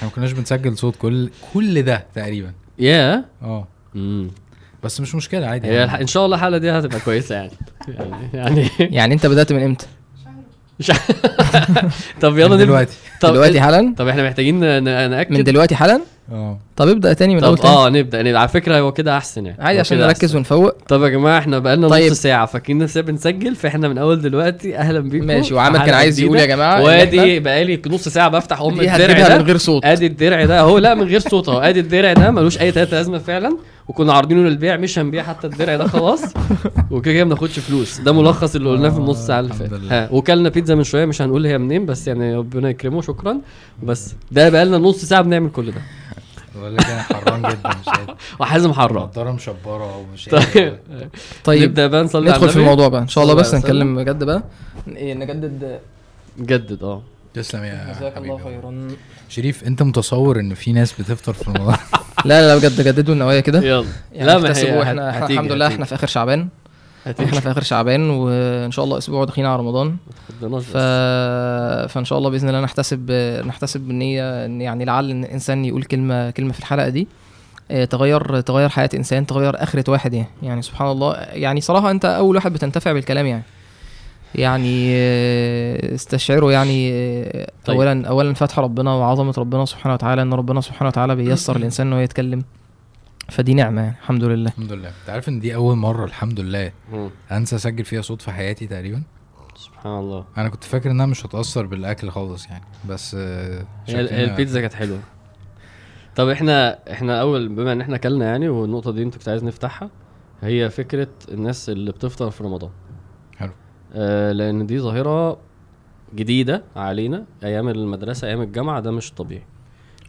إحنا ما كناش بنسجل صوت كل كل ده تقريبا. يا آه. امم بس مش مشكلة عادي. هي الح- إن شاء الله الحلقة دي هتبقى كويسة يعني. يعني يعني يعني انت بدأت من إمتى؟ مش طب يلا نبدأ. دلوقتي. طب دلوقتي حالا؟ طب إحنا محتاجين نأكد. من دلوقتي حالا؟ آه. طب ابدأ تاني من أول تاني. آه نبدأ. نبدأ. على فكرة هو كده أحسن يعني. عادي عشان نركز. ونفوق. طب يا جماعة إحنا بقالنا طيب. نص ساعة فاكرين لسه بنسجل؟ فإحنا من أول دلوقتي. أهلا بيكم. ماشي وعامر في كان عايز يقول. يا جماعة وادي بقالي نص ساعة بفتح أم دي الدرع ده. من غير صوت. أدي الدرع ده. اهو لا من غير صوت أهو. أدي الدرع ده. ملوش أي تلاتة لازمة فعلا. وكنا عارضينه للبيع مش هنبيع حتى الدرع ده خلاص. وكده كده ما بناخدش فلوس. ده ملخص اللي قلناه في النص ساعه اللي فاتت وكلنا بيتزا من شوية مش هنقول هي منين بس يعني ربنا يكرمه شكرا. بس ده بقى لنا نص ساعة بنعمل كل ده. بقول لك أنا حران جدا مش قادر وحازم حرام. نضاره مشبره ومش طيب. طيب نبدأ بقى نصلي على ندخل في. الموضوع بقى. إن شاء الله بس. نتكلم بجد بقى. إيه، نجدد. جدد آه. تسلم يا جزاك الله خيرا. شريف انت متصور ان في ناس بتفطر في رمضان. لا لا بجد جددوا النوايا كده. يلا. يعني لا ما هي إحنا إحنا هتيجي- الحمد لله. إحنا في آخر شعبان. هتيجي. إحنا في آخر شعبان وإن شاء الله أسبوع داخلين على رمضان. ف... فإن شاء الله بإذن الله نحتسب نحتسب بالنية إن يعني لعل ان الإنسان يقول كلمة كلمة في الحلقة دي. آه، تغير تغير حياة إنسان تغير آخرة واحد يعني. يعني سبحان الله. يعني صراحة أنت أول واحد بتنتفع بالكلام يعني. يعني آه، استشعروا يعني آه، طيب. اولا اولا فتح ربنا وعظمة ربنا سبحانه وتعالى إن ربنا سبحانه وتعالى بيسر الإنسان انه يتكلم. فدي نعمة يعني الحمد لله. الحمد لله. أنت عارف إن دي أول مرة الحمد لله. مم. أنسى أسجل فيها صوت في حياتي تقريبا. سبحان الله. أنا كنت فاكر إنها مش هتأثر بالأكل خالص يعني بس آه، هي البيتزا كانت حلوة. طب إحنا إحنا أول بما إن إحنا أكلنا يعني والنقطة دي أنت كنت عايز نفتحها هي فكرة الناس اللي بتفطر في رمضان. لأن دي ظاهرة جديدة علينا. أيام المدرسة أيام الجامعة ده مش طبيعي.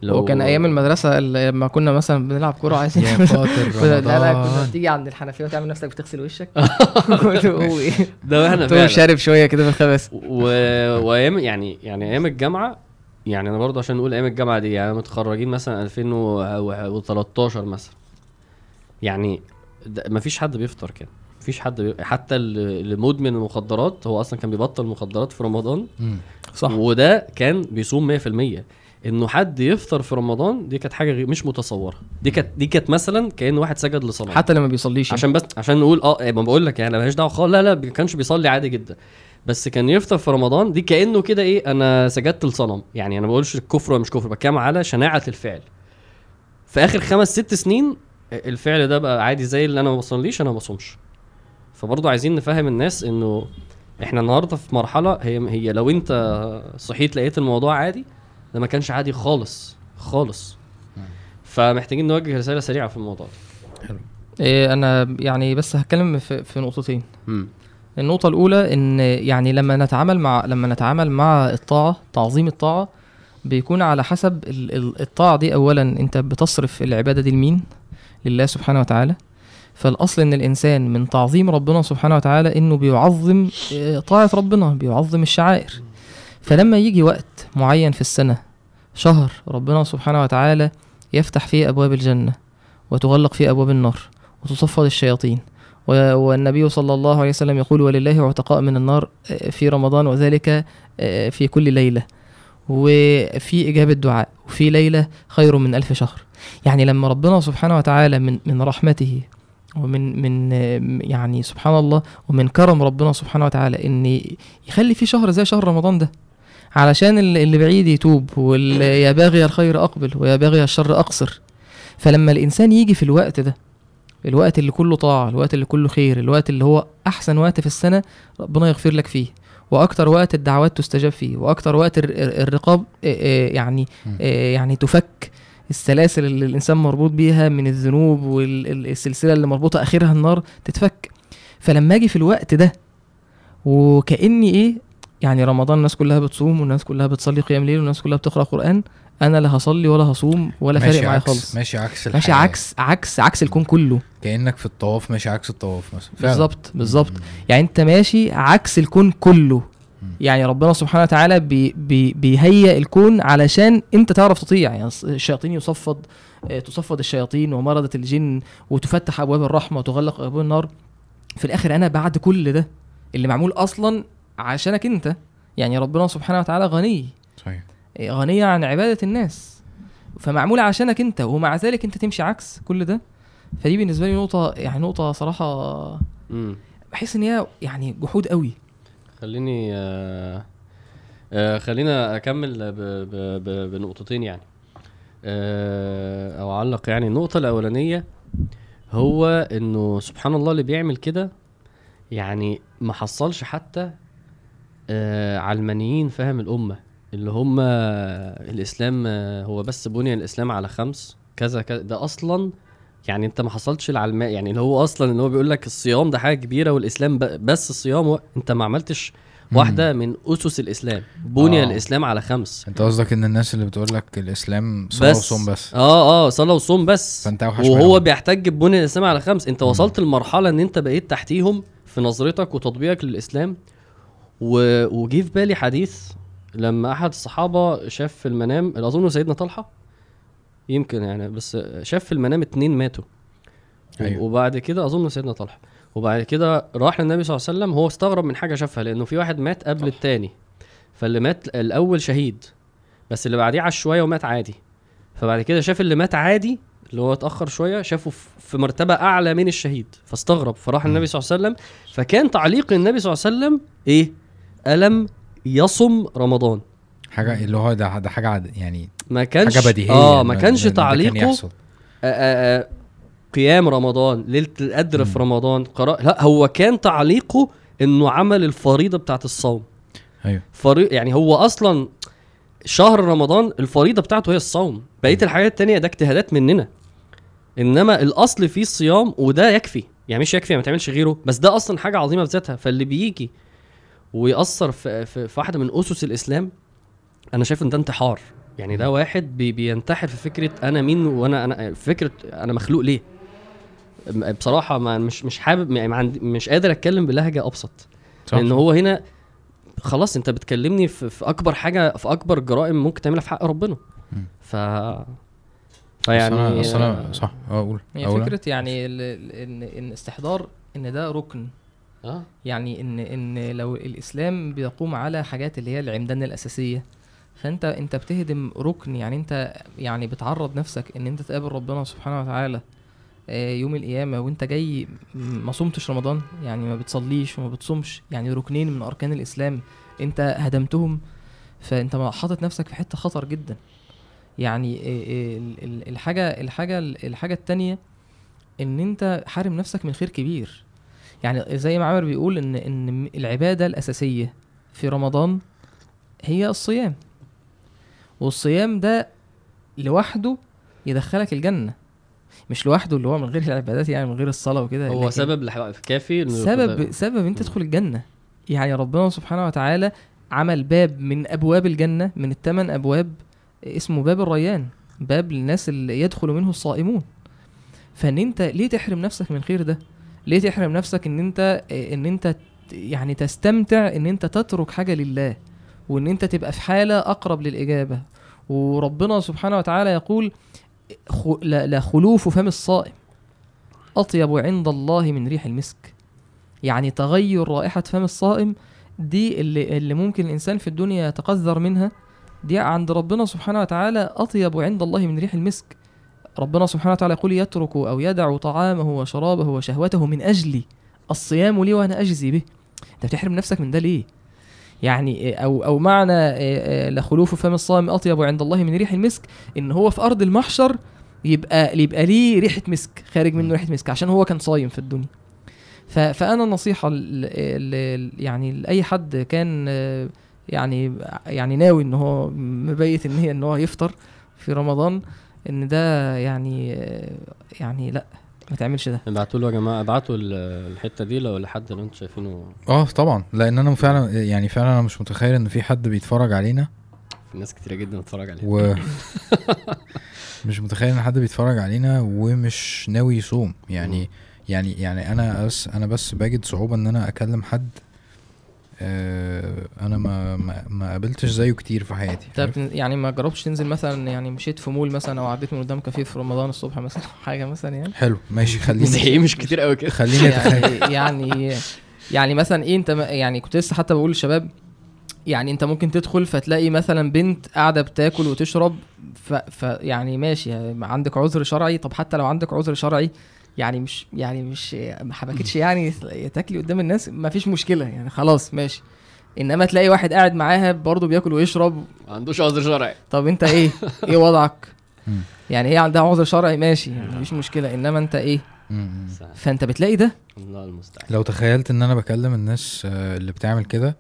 هو كان أيام المدرسة لما كنا مثلا بنلعب كورة عايزين يا فاطر لا لا كنا بتيجي عند الحنفية وتعمل نفسك بتغسل وشك. ده إحنا فعلا. شارب شوية كده في الخباث و... وايام يعني يعني أيام الجامعة يعني أنا برضه عشان نقول أيام الجامعة دي يعني متخرجين مثلا 2013 مثلا. يعني مفيش حد بيفطر كده. مفيش حد بي... حتى اللي اللي مدمن المخدرات هو أصلا كان بيبطل مخدرات في رمضان. مم. صح. وده كان بيصوم 100% إنه حد يفطر في رمضان دي كانت حاجة مش متصورة. دي كانت دي كانت مثلا كأن واحد سجد لصنم حتى لما بيصليش عشان بس عشان نقول آه ما بقول لك يعني مالهاش دعوة خالص. لا لا ما كانش بيصلي عادي جدا. بس كان يفطر في رمضان دي كأنه كده إيه أنا سجدت لصنم. يعني أنا ما بقولش الكفر ولا مش كفر بتكلم على شناعة الفعل. في آخر خمس ست سنين الفعل ده بقى عادي زي اللي أنا ما بصليش أنا ما بصومش. فبرضه عايزين نفهم الناس إنه إحنا النهارده في مرحلة هي هي لو أنت صحيت لقيت الموضوع عادي ده ما كانش عادي خالص خالص فمحتاجين نوجه رسالة سريعة في الموضوع ده إيه أنا يعني بس هتكلم في, في نقطتين مم. النقطة الأولى إن يعني لما نتعامل مع لما نتعامل مع الطاعة تعظيم الطاعة بيكون على حسب ال- ال- الطاعة دي أولا أنت بتصرف العبادة دي لمين؟ لله سبحانه وتعالى فالأصل إن الإنسان من تعظيم ربنا سبحانه وتعالى إنه بيعظم آه، طاعة ربنا بيعظم الشعائر. فلما يجي وقت معين في السنة شهر ربنا سبحانه وتعالى يفتح فيه أبواب الجنة وتغلق فيه أبواب النار وتصفد الشياطين والنبي صلى الله عليه وسلم يقول ولله عتقاء من النار آه، في رمضان وذلك آه، في كل ليلة. وفي إجابة دعاء وفي ليلة خير من ألف شهر. يعني لما ربنا سبحانه وتعالى من من رحمته ومن من يعني سبحان الله ومن كرم ربنا سبحانه وتعالى إن يخلي في شهر زي شهر رمضان ده علشان اللي بعيد يتوب واللي يا باغي الخير أقبل ويا باغي الشر أقصر. فلما الإنسان يجي في الوقت ده الوقت اللي كله طاعة الوقت اللي كله خير الوقت اللي هو أحسن وقت في السنة ربنا يغفر لك فيه. وأكتر وقت الدعوات تستجاب فيه وأكتر وقت الر- الر- الرقاب يعني يعني تفك. السلاسل اللي الإنسان مربوط بيها من الذنوب والسلسلة اللي مربوطة آخرها النار تتفك فلما أجي في الوقت ده وكأني إيه يعني رمضان الناس كلها بتصوم والناس كلها بتصلي قيام ليل والناس كلها بتقرأ قرآن أنا لا هصلي ولا هصوم ولا ماشي فارق معايا خالص ماشي عكس ماشي الحياة. عكس عكس عكس الكون كله كأنك في الطواف ماشي عكس الطواف مثلا. بالظبط بالظبط. يعني أنت ماشي عكس الكون كله. يعني ربنا سبحانه وتعالى بي بي بيهيئ الكون علشان انت تعرف تطيع. يعني الشياطين يصفد آه، تصفد الشياطين ومرضة الجن وتفتح أبواب الرحمة وتغلق أبواب النار. في الآخر أنا بعد كل ده اللي معمول أصلا عشانك أنت يعني ربنا سبحانه وتعالى غني. صحيح. آه، غني عن عبادة الناس. فمعموله عشانك أنت ومع ذلك أنت تمشي عكس كل ده. فدي بالنسبة لي نقطة يعني نقطة صراحة امم بحس إن هي يعني جحود قوي. خليني آه آه خلينا أكمل ب ب ب بنقطتين يعني. آه أو أعلق يعني. النقطة الأولانية هو إنه سبحان الله اللي بيعمل كده يعني ما حصلش حتى آه علمانيين فهم الأمة اللي هم الإسلام آه، هو بس بني الإسلام على خمس كذا كذا. ده أصلا يعني انت ما حصلتش العلماء يعني اللي هو أصلا ان هو بيقول لك الصيام ده حاجة كبيرة والإسلام ب- بس الصيام و... انت ما عملتش واحدة من أسس الإسلام بني آه. الإسلام على خمس. انت قصدك ان الناس اللي بتقول لك الإسلام صلاة وصوم بس. آه آه صلاة وصوم بس. فأنت أوحش وهو منهم. بيحتج ببني الإسلام على خمس. انت وصلت لمرحلة ان انت بقيت تحتيهم في نظرتك وتطبيقك للإسلام. و... وجي في بالي حديث لما أحد الصحابة شاف في المنام اظن سيدنا طلحة؟ يمكن يعني بس شاف في المنام اتنين ماتوا. أيوة. وبعد كده أظن سيدنا طلحة. وبعد كده راح للنبي صلى الله عليه وسلم هو استغرب من حاجة شافها لأنه في واحد مات قبل التاني. فاللي مات الأول شهيد بس اللي بعديه عاش شوية ومات عادي. فبعد كده شاف اللي مات عادي اللي هو اتأخر شوية شافه في- في مرتبة أعلى من الشهيد. فاستغرب فراح النبي صلى الله عليه وسلم. فكان تعليق النبي صلى الله عليه وسلم إيه؟ ألم يصم رمضان. حاجة اللي هو ده ده حاجة يعني ما كانش حاجة بديهية آه ما كانش كان تعليقه يحصل. آه، آه، آه، قيام رمضان ليلة القدر في رمضان قراء لا هو كان تعليقه إنه عمل الفريضة بتاعت الصوم. أيوه. فري... يعني هو أصلا شهر رمضان الفريضة بتاعته هي الصوم. بقية الحاجات التانية ده اجتهادات مننا. إنما الأصل فيه الصيام وده يكفي. يعني مش يكفي ما تعملش غيره. بس ده أصلا حاجة عظيمة بذاتها. فاللي بيجي ويأثر في, في, في واحدة من أسس الإسلام أنا شايف إن ده انتحار. يعني ده واحد بي بينتحر في فكرة أنا مين وأنا أنا فكرة أنا مخلوق ليه. بصراحة ما مش مش حابب يعني ما عندي مش قادر أتكلم بلهجة أبسط. صح. لأن. هو هنا خلاص أنت بتكلمني في, في أكبر حاجة في أكبر جرائم ممكن تعملها في حق ربنا. ف فيعني أنا صح. أقول هي أقول. فكرة يعني إن إن استحضار إن ده ركن. آه. يعني إن إن لو الإسلام بيقوم على حاجات اللي هي العمدان الأساسية. فانت انت بتهدم ركن يعني انت يعني بتعرض نفسك ان انت تقابل ربنا سبحانه وتعالى آه، يوم القيامة وانت جاي ما صمتش رمضان يعني ما بتصليش وما بتصومش يعني ركنين من أركان الإسلام انت هدمتهم فانت حاطط نفسك في حتة خطر جدا. يعني آه، آه، ال- ال- الحاجة الحاجة الحاجة التانية ان انت حارم نفسك من خير كبير. يعني زي ما عمر بيقول ان ان العبادة الأساسية في رمضان هي الصيام. والصيام ده لوحده يدخلك الجنة. مش لوحده اللي هو من غير العبادات يعني من غير الصلاة وكده هو سبب كافي سبب سبب أنت تدخل الجنة. يعني ربنا سبحانه وتعالى عمل باب من أبواب الجنة من الثمان أبواب اسمه باب الريان باب للناس اللي يدخل منه الصائمون. فإن أنت ليه تحرم نفسك من الخير ده؟ ليه تحرم نفسك إن أنت إن أنت يعني تستمتع إن أنت تترك حاجة لله؟ وإن أنت تبقى في حالة أقرب للإجابة. وربنا سبحانه وتعالى يقول خلوف فم الصائم. أطيب عند الله من ريح المسك. يعني تغير رائحة فم الصائم دي اللي, اللي ممكن الإنسان في الدنيا يتقذر منها دي عند ربنا سبحانه وتعالى أطيب عند الله من ريح المسك. ربنا سبحانه وتعالى يقول يترك أو يدع طعامه وشرابه وشهوته من أجلي. الصيام لي وأنا أجزي به. أنت بتحرم نفسك من ده ليه؟ يعني أو أو معنى إيه، إيه، لخلوف فم الصائم أطيب عند الله من ريح المسك إن هو في أرض المحشر يبقى يبقى ليه ريحة مسك خارج منه ريحة مسك عشان هو كان صايم في الدنيا. فأنا النصيحه ل- ل- يعني لأي حد كان آه، يعني يعني ناوي إن هو مبيت ان هي إن هو يفطر في رمضان إن ده يعني آه، يعني لأ. ما تعملش ده. ابعتوا له يا جماعة ابعتوا ال- الحتة دي لو لحد لو أنتوا شايفينه. آه طبعا. لأن أنا فعلا يعني فعلا أنا مش متخيل إن في حد بيتفرج علينا. في ناس كتيرة جدا بتتفرج عليه و مش متخيل إن حد بيتفرج علينا ومش ناوي يصوم. يعني يعني يعني أنا بس أنا بس باجد صعوبة إن أنا أكلم حد أنا ما ما, ما قابلتش زيه كتير في حياتي طب؟ يعني ما جربتش تنزل مثلا يعني مشيت في مول مثلا أو عديت من قدام كافيه في رمضان الصبح مثلا حاجة مثلا يعني؟ حلو ماشي خليني مش كتير قوي كده. خليني أتخيل. يعني يعني يعني مثلا إيه أنت يعني كنت لسه حتى بقول للشباب يعني أنت ممكن تدخل فتلاقي مثلا بنت قاعدة بتاكل وتشرب ف, ف يعني ماشي يعني عندك عذر شرعي طب حتى لو عندك عذر شرعي يعني مش يعني مش ما حبكتش يعني تاكلي قدام الناس ما فيش مشكلة يعني خلاص ماشي. إنما تلاقي واحد قاعد معاها برضه بياكل ويشرب. ما عندوش عذر شرعي. طب أنت إيه؟ إيه وضعك. يعني هي عندها عذر شرعي؟ ماشي يعني مفيش مشكلة. إنما أنت إيه. فأنت بتلاقي ده؟ الله المستعان. لو تخيلت إن أنا بكلم الناس آه، اللي بتعمل كده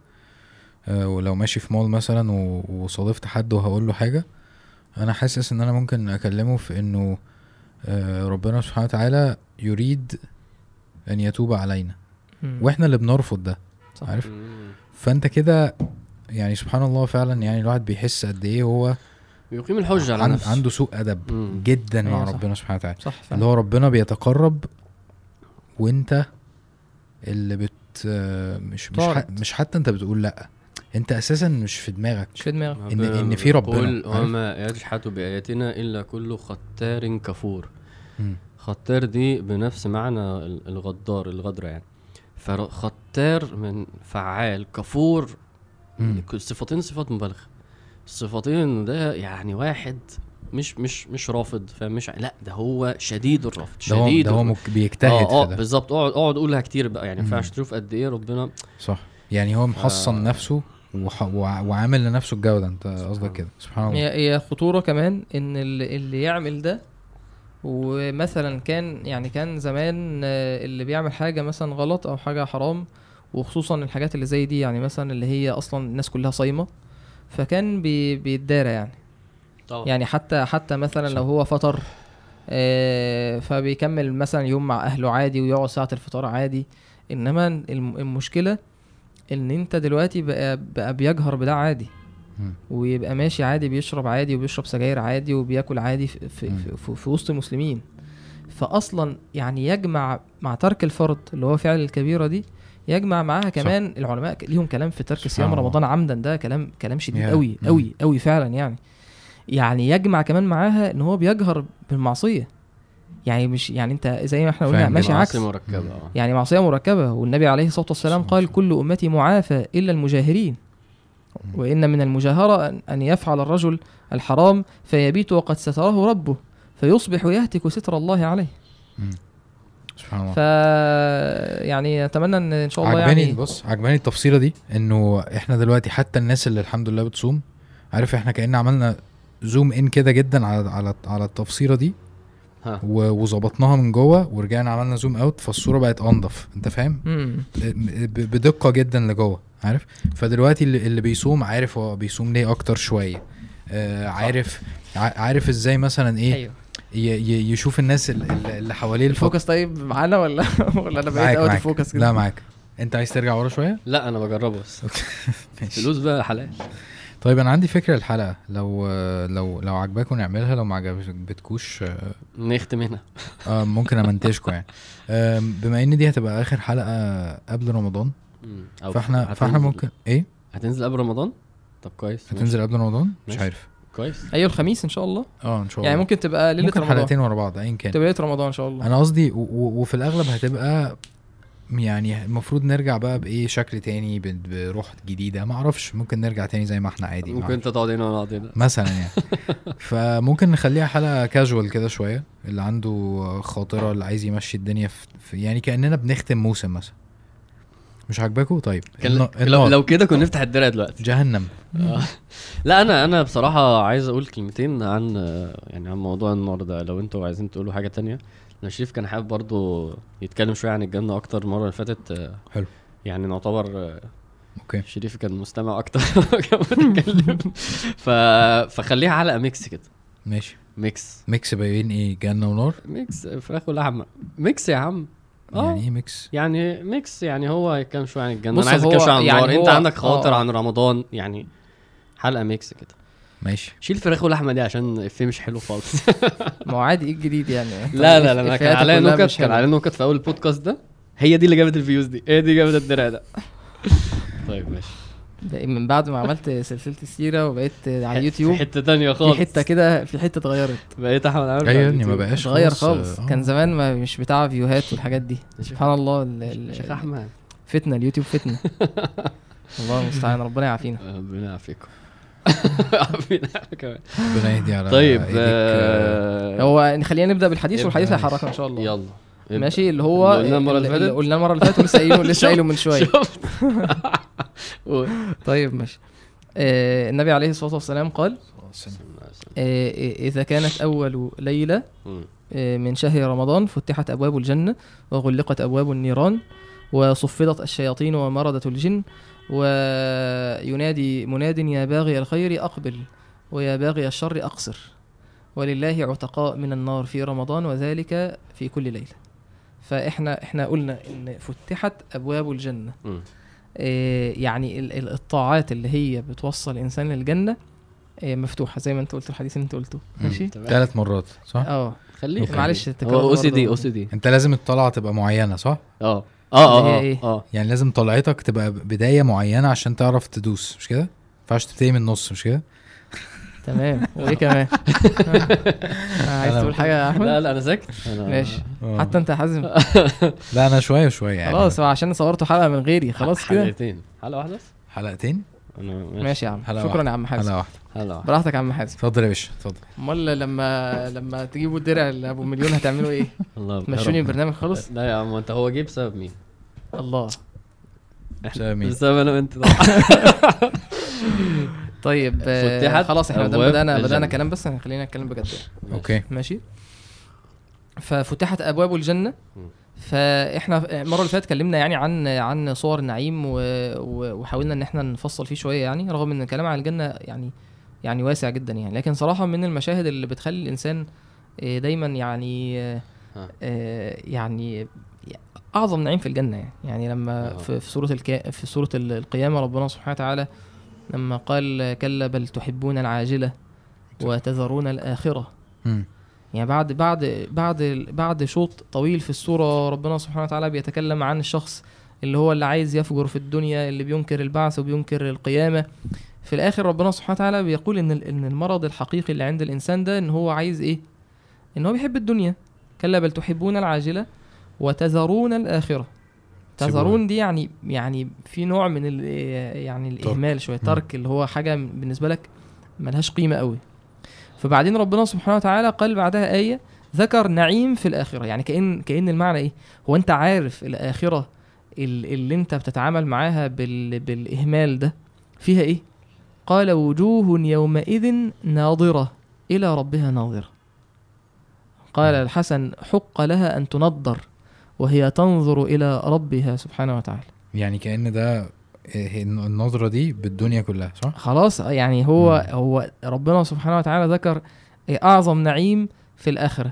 آه، ولو ماشي في مول مثلا وصادفت حد وهقول له حاجة أنا حاسس إن أنا ممكن أكلمه في إنه ربنا سبحانه وتعالى يريد أن يتوب علينا وإحنا اللي بنرفض ده صح. عارف مم. فأنت كده يعني سبحان الله فعلا يعني الواحد بيحس قد إيه هو بيقيم الحجة على عن نفسه عنده سوء أدب مم. جدا مع أيوة صح. ربنا سبحانه وتعالى صح اللي فعلا هو ربنا بيتقرب وأنت اللي بت آه، مش مش, ح... مش حتى أنت بتقول لأ انت أساسا مش في دماغك مش في دماغك. إن- إن في ربنا، قل؟ وما يجحد بآياتنا إلا كل ختار كفور. ختار دي بنفس معنى ال- الغدار الغدرة يعني. فختار من فعال كفور. صفتين صفات مبالغة. الصفتين ده يعني واحد مش مش مش رافض فمش لا ده هو شديد الرفض ده هو شديد ده هو الرفض. مك... بيجتهد آه آه ده. بالظبط. اقعد اقعد قولها كتير بقى. يعني. فعشان تشوف قد إيه ربنا صح. يعني هو محصن آه. نفسه وعامل لنفسه الجودة انت قصدك كده. سبحان الله. هي هي خطورة كمان إن اللي, اللي يعمل ده ومثلا كان يعني كان زمان آه، اللي بيعمل حاجة مثلا غلط أو حاجة حرام وخصوصا الحاجات اللي زي دي يعني مثلا اللي هي أصلا الناس كلها صايمة فكان بي بيتدارى يعني. طبعا. يعني حتى حتى مثلا. لو هو فطر آه، فبيكمل مثلا يوم مع أهله عادي ويقعد ساعة الفطار عادي. إنما الم- المشكلة إن أنت دلوقتي بقى بقى بيجهر بده عادي. ويبقى ماشي عادي بيشرب عادي وبيشرب سجاير عادي وبياكل عادي في, في. في, في, في وسط المسلمين فاصلا يعني يجمع مع ترك الفرض اللي هو فعل الكبيرة دي يجمع معاها كمان العلماء ك- ليهم كلام في ترك صيام. رمضان عمدا ده كلام كلام شديد. قوي. قوي قوي فعلا يعني يعني يجمع كمان معاها إن هو بيجهر بالمعصية يعني مش يعني انت زي ما إحنا قلنا. ماشي عكس مركبة آه يعني معصية مركبة والنبي عليه الصلاة والسلام قال كل أمتي معافى إلا المجاهرين. وإن من المجاهرة أن- أن يفعل الرجل الحرام فيبيت وقد ستره ربه فيصبح يهتك ستر الله عليه. سبحان الله ف يعني اتمنى ان إن شاء الله عجباني يعني بص عجباني التفصيلة دي إنه إحنا دلوقتي حتى الناس اللي الحمد لله بتصوم عارف إحنا كأن عملنا zoom in كده جدا على على على التفصيلة دي وظبطناها من جوه ورجعنا عملنا zoom out فالصورة بقت انضف انت فاهم؟ بدقة جدا لجوه عارف؟ فدلوقتي اللي, اللي بيصوم عارف هو بيصوم ليه أكتر شوية. آه عارف ع- عارف إزاي مثلا إيه؟ أيوه. ي- ي- يشوف الناس ال- ال- اللي حواليه ال focus طيب معانا ولا ولا أنا بقيت out focus كده؟ لا معاك. أنت عايز ترجع ورا شوية؟ لا أنا بجربه بس. ماشي. فلوس بقى حلال. طيب أنا عندي فكرة الحلقة لو لو لو عجباكم نعملها لو ما عجبتكوش آه، نختم هنا. آه ممكن امنتجكم يعني. آم، بما إن دي هتبقى آخر حلقة قبل رمضان. أو فإحنا هتنزل- فإحنا ممكن إيه؟ هتنزل قبل رمضان؟ طب كويس ماشي. هتنزل قبل رمضان؟ مش ماشي. عارف. كويس. أيوه الخميس إن شاء الله. آه إن شاء الله. يعني ممكن تبقى ليلة ممكن رمضان. حلقتين ورا بعض ايا كان. تبقى ليلة رمضان إن شاء الله. أنا قصدي وفي الأغلب هتبقى يعني المفروض نرجع بقى بإيه شكل تاني بروح جديدة. ما أعرفش ممكن نرجع تاني زي ما إحنا عادي. ممكن أنت تقعد هنا وأنا أقعد هنا. مثلا يعني. فممكن نخليها حلقة كاجوال كده شوية اللي عنده خاطرة اللي عايز يمشي الدنيا في, يعني كأننا بنختم موسم مثلا. مش عاجباكوا طيب. كان لو. لو كده كنا نفتح الدرع دلوقتي. جهنم. آه. لا أنا أنا بصراحة عايز أقول كلمتين عن يعني عن موضوع النار ده. لو أنتوا عايزين تقولوا حاجة تانية. أنا شريف كان حابب برضو يتكلم شوية عن الجنة أكتر المرة اللي فاتت. آه، حلو. يعني نعتبر آه، أوكي. شريف كان مستمع أكتر. كان ف... فخليها حلقه mix كده. ماشي. mix. mix بين إيه؟ جنة ونار؟ mix فراخ ولحمة. mix يا عم. يعني إيه mix؟ يعني mix. يعني هو يتكلم شوية عن الجنة. أنا عايز أتكلم شوية عن يعني النار. أنت هو- عندك خواطر آه. عن رمضان. يعني حلقة mix كده. ماشي. شيل فراخ ولحمة دي عشان الفيلم مش حلو خالص. ما هو عادي إيه الجديد يعني؟ لا لا لا أنا كان عليا نكت كان. عليا نكت في أول البودكاست ده. هي دي اللي جابت ال views دي. هي دي جابت الدرع ده. طيب ماشي. ده من بعد ما عملت سلسلة السيرة وبقيت على اليوتيوب في حتة تانية خالص. في حتة كده في حتة اتغيرت. بقيت أحمد عامر أيوه ما بقاش اتغير خلاص، خالص. آه. كان زمان ما مش بتاع views ات والحاجات دي. سبحان الله ال- ال- شيخ أحمد. فتنة اليوتيوب فتنة. الله المستعان ربنا يعافينا. ربنا يعافيكم. ربنا يهدي على طيب آه، هو خلينا نبدأ بالحديث والحديث. هيحركنا إن شاء الله يلا ماشي اللي هو قلناه المرة اللي فاتت؟ قلناه المرة اللي فاتت ولسه قايله لسه قايله من شوية. طيب ماشي آه النبي عليه الصلاة والسلام قال آه إذا كانت أول ليلة. آه، من شهر رمضان فتحت أبواب الجنة وغلقت أبواب النيران وصفدت الشياطين ومردة الجن وينادي مناد يا باغي الخير أقبل ويا باغي الشر أقصر ولله عتقاء من النار في رمضان وذلك في كل ليلة فإحنا إحنا قلنا إن فتحت أبواب الجنة. آه، يعني ال- ال- الطاعات اللي هي بتوصل الإنسان للجنة آه، مفتوحة زي ما أنت قلت الحديث اللي أنت قلته. ماشي. ثلاث مرات صح؟ آه خليه أوكي. معلش هو أو سي دي. أو سي دي أنت لازم الطلعه تبقى معينة صح؟ آه آه آه إيه؟ آه. يعني لازم طلعتك تبقى بداية معينة عشان تعرف تدوس مش كده؟ ما ينفعش تبتدي من النص مش كده؟ تمام. وإيه كمان؟ عايز تقول حاجة يا أحمد؟ لا لا أنا ساكت. ماشي. آه. حتى أنت حازم. لا أنا شوية شوية يعني. خلاص هو عشان صورته حلقة من غيري خلاص كده. حلقتين. حلقة واحدة بس؟ حلقتين؟ ماشي. يا عم. شكرا. يا عم حازم. حلقة واحدة. واحدة براحتك يا عم حازم اتفضل يا باشا اتفضل أمال لما لما تجيبوا الدرع اللي أبو مليون هتعملوا إيه الله رب. البرنامج خالص لا يا عم أنت هو جه بسبب مين؟ الله بسبب مين؟ بسبب أنا وأنت طبعا طيب آه، فتحت خلاص إحنا بدانا بدأنا. كلام بس خلينا نتكلم بجد أوكي ماشي ففتحت أبواب الجنة. فإحنا المرة اللي فاتت اتكلمنا يعني عن عن صور النعيم. وحاولنا إن إحنا نفصل فيه شوية يعني رغم إن الكلام عن الجنة يعني يعني واسع جدا يعني لكن صراحة من المشاهد اللي بتخلي الإنسان آه، دايما يعني آه،. آه، يعني أعظم نعيم في الجنة يعني يعني لما. في في سورة. في سورة ال- القيامة ربنا سبحانه وتعالى لما قال كلا بل تحبون العاجلة وتذرون الآخرة. يعني بعد بعد بعد بعد شوط طويل في السورة ربنا سبحانه وتعالى بيتكلم عن الشخص اللي هو اللي عايز يفجر في الدنيا اللي بينكر البعث وبينكر القيامة في الآخر ربنا سبحانه وتعالى بيقول إن إن المرض الحقيقي اللي عند الإنسان ده إن هو عايز إيه؟ إن هو بيحب الدنيا. كلا بل تحبون العاجلة وتذرون الآخرة. تذرون دي يعني يعني في نوع من ال يعني الإهمال شوية. ترك اللي هو حاجة بالنسبة لك ملهاش قيمة قوي. فبعدين ربنا سبحانه وتعالى قال بعدها آية ذكر نعيم في الآخرة. يعني كأن كأن المعنى إيه؟ هو أنت عارف الآخرة ال- اللي أنت بتتعامل معاها بال بالإهمال ده فيها إيه؟ قال وجوه يومئذ ناظرة إلى ربها ناظرة. قال الحسن حق لها أن تنضر وهي تنظر إلى ربها سبحانه وتعالى. يعني كأن ده إيه، النظرة دي بالدنيا كلها صح؟ خلاص يعني هو مم. هو ربنا سبحانه وتعالى ذكر أعظم نعيم في الآخرة.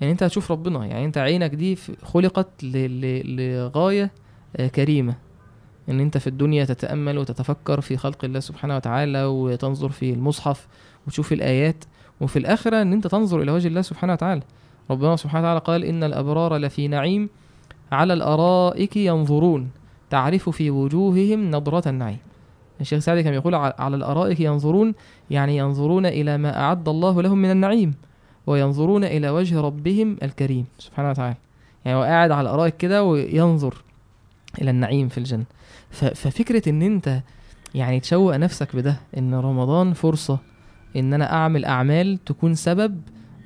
يعني أنت هتشوف ربنا يعني أنت عينك دي خلقت ل- ل- لغاية آه، كريمة. إن أنت في الدنيا تتأمل وتتفكر في خلق الله سبحانه وتعالى وتنظر في المصحف وتشوف الآيات وفي الآخرة إن أنت تنظر إلى وجه الله سبحانه وتعالى. ربنا سبحانه وتعالى قال إن الأبرار لفي نعيم على الأرائك ينظرون تعرف في وجوههم نضرة النعيم. الشيخ سعدي كان يقول على الأرائك ينظرون يعني ينظرون إلى ما أعد الله لهم من النعيم وينظرون إلى وجه ربهم الكريم سبحانه وتعالى. يعني هو قاعد على الأرائك كده وينظر إلى النعيم في الجنة. ففكرة إن أنت يعني تشوق نفسك بده إن رمضان فرصة إن أنا أعمل أعمال تكون سبب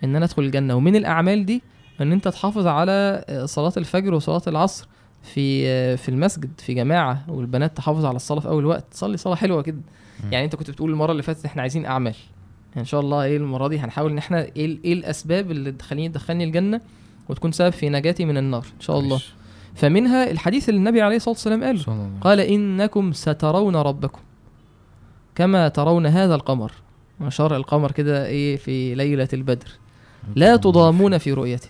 إن أنا أدخل الجنة. ومن الأعمال دي إن أنت تحافظ على صلاة الفجر وصلاة العصر في في المسجد في جماعة والبنات تحافظ على الصلاة في أول وقت. تصلي صلاة حلوة كده. يعني أنت كنت بتقول المرة اللي فاتت إحنا عايزين أعمال. إن شاء الله إيه المرة دي هنحاول إن إحنا إيه إيه الأسباب اللي تخليني تدخلني الجنة وتكون سبب في نجاتي من النار. إن شاء الله. ماشي. فمنها الحديث اللي النبي عليه الصلاة والسلام الله. قال إنكم سترون ربكم كما ترون هذا القمر. أشار القمر كده إيه في ليلة البدر. لا تضامون في رؤيته.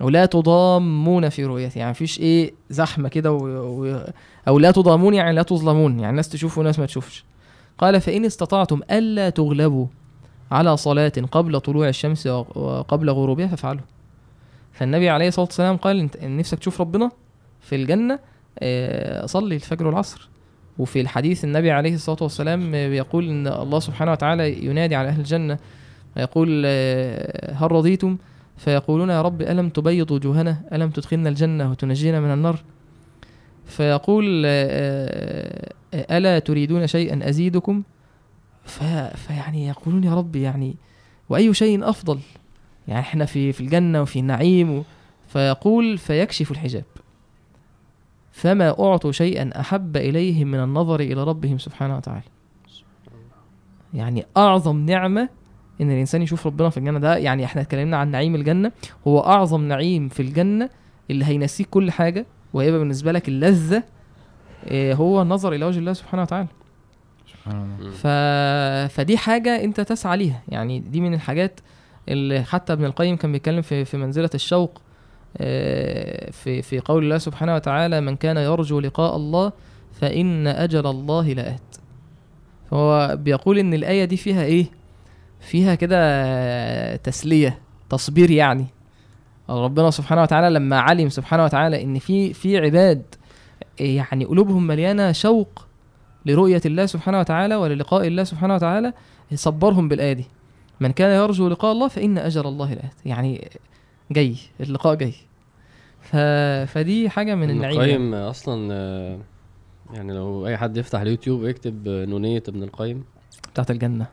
أو لا تضامون في رؤيته. يعني مفيش إيه زحمة كده و... و... أو لا تضامون يعني لا تظلمون. يعني ناس تشوف وناس ما تشوفش. قال فإن استطعتم ألا تغلبوا على صلاة قبل طلوع الشمس وقبل غروبها فافعلوا. فالنبي عليه الصلاة والسلام قال انت نفسك تشوف ربنا؟ في الجنة آه، صلي الفجر والعصر. وفي الحديث النبي عليه الصلاة والسلام آه، بيقول إن الله سبحانه وتعالى ينادي على أهل الجنة يقول آه، هل رضيتم؟ فيقولون يا رب ألم تبيض وجوهنا؟ ألم تدخلنا الجنة وتنجينا من النار؟ فيقول آه، آه، ألا تريدون شيئا أزيدكم؟ ف... فيعني يقولون يا رب يعني وأي شيء أفضل؟ يعني إحنا في في الجنة وفي النعيم و... فيقول فيكشف الحجاب. فما أعطوا شيئا أحب اليهم من النظر إلى ربهم سبحانه وتعالى. يعني أعظم نعمة إن الإنسان يشوف ربنا في الجنة ده يعني إحنا اتكلمنا عن نعيم الجنة. هو أعظم نعيم في الجنة اللي هينسيك كل حاجة وهيبقى بالنسبة لك اللذة إيه، هو النظر إلى وجه الله سبحانه وتعالى. سبحان الله. ف... فدي حاجة أنت تسعى ليها. يعني دي من الحاجات اللي حتى ابن القيم كان بيتكلم في في منزلة الشوق. آه، في في قول الله سبحانه وتعالى من كان يرجو لقاء الله فإن أجل الله لآت فهو بيقول إن الآية دي فيها إيه؟ فيها كده تسلية تصبير يعني. ربنا سبحانه وتعالى لما علم سبحانه وتعالى إن في في عباد يعني قلوبهم مليانة شوق لرؤية الله سبحانه وتعالى وللقاء الله سبحانه وتعالى صبرهم بالآية دي. من كان يرجو لقاء الله فإن أجل الله لآت يعني جاي اللقاء جاي. ف... فدي حاجة من النعيم يعني. القيم أصلا آه، يعني لو أي حد يفتح اليوتيوب ويكتب نونية ابن القيم. بتاعت الجنة.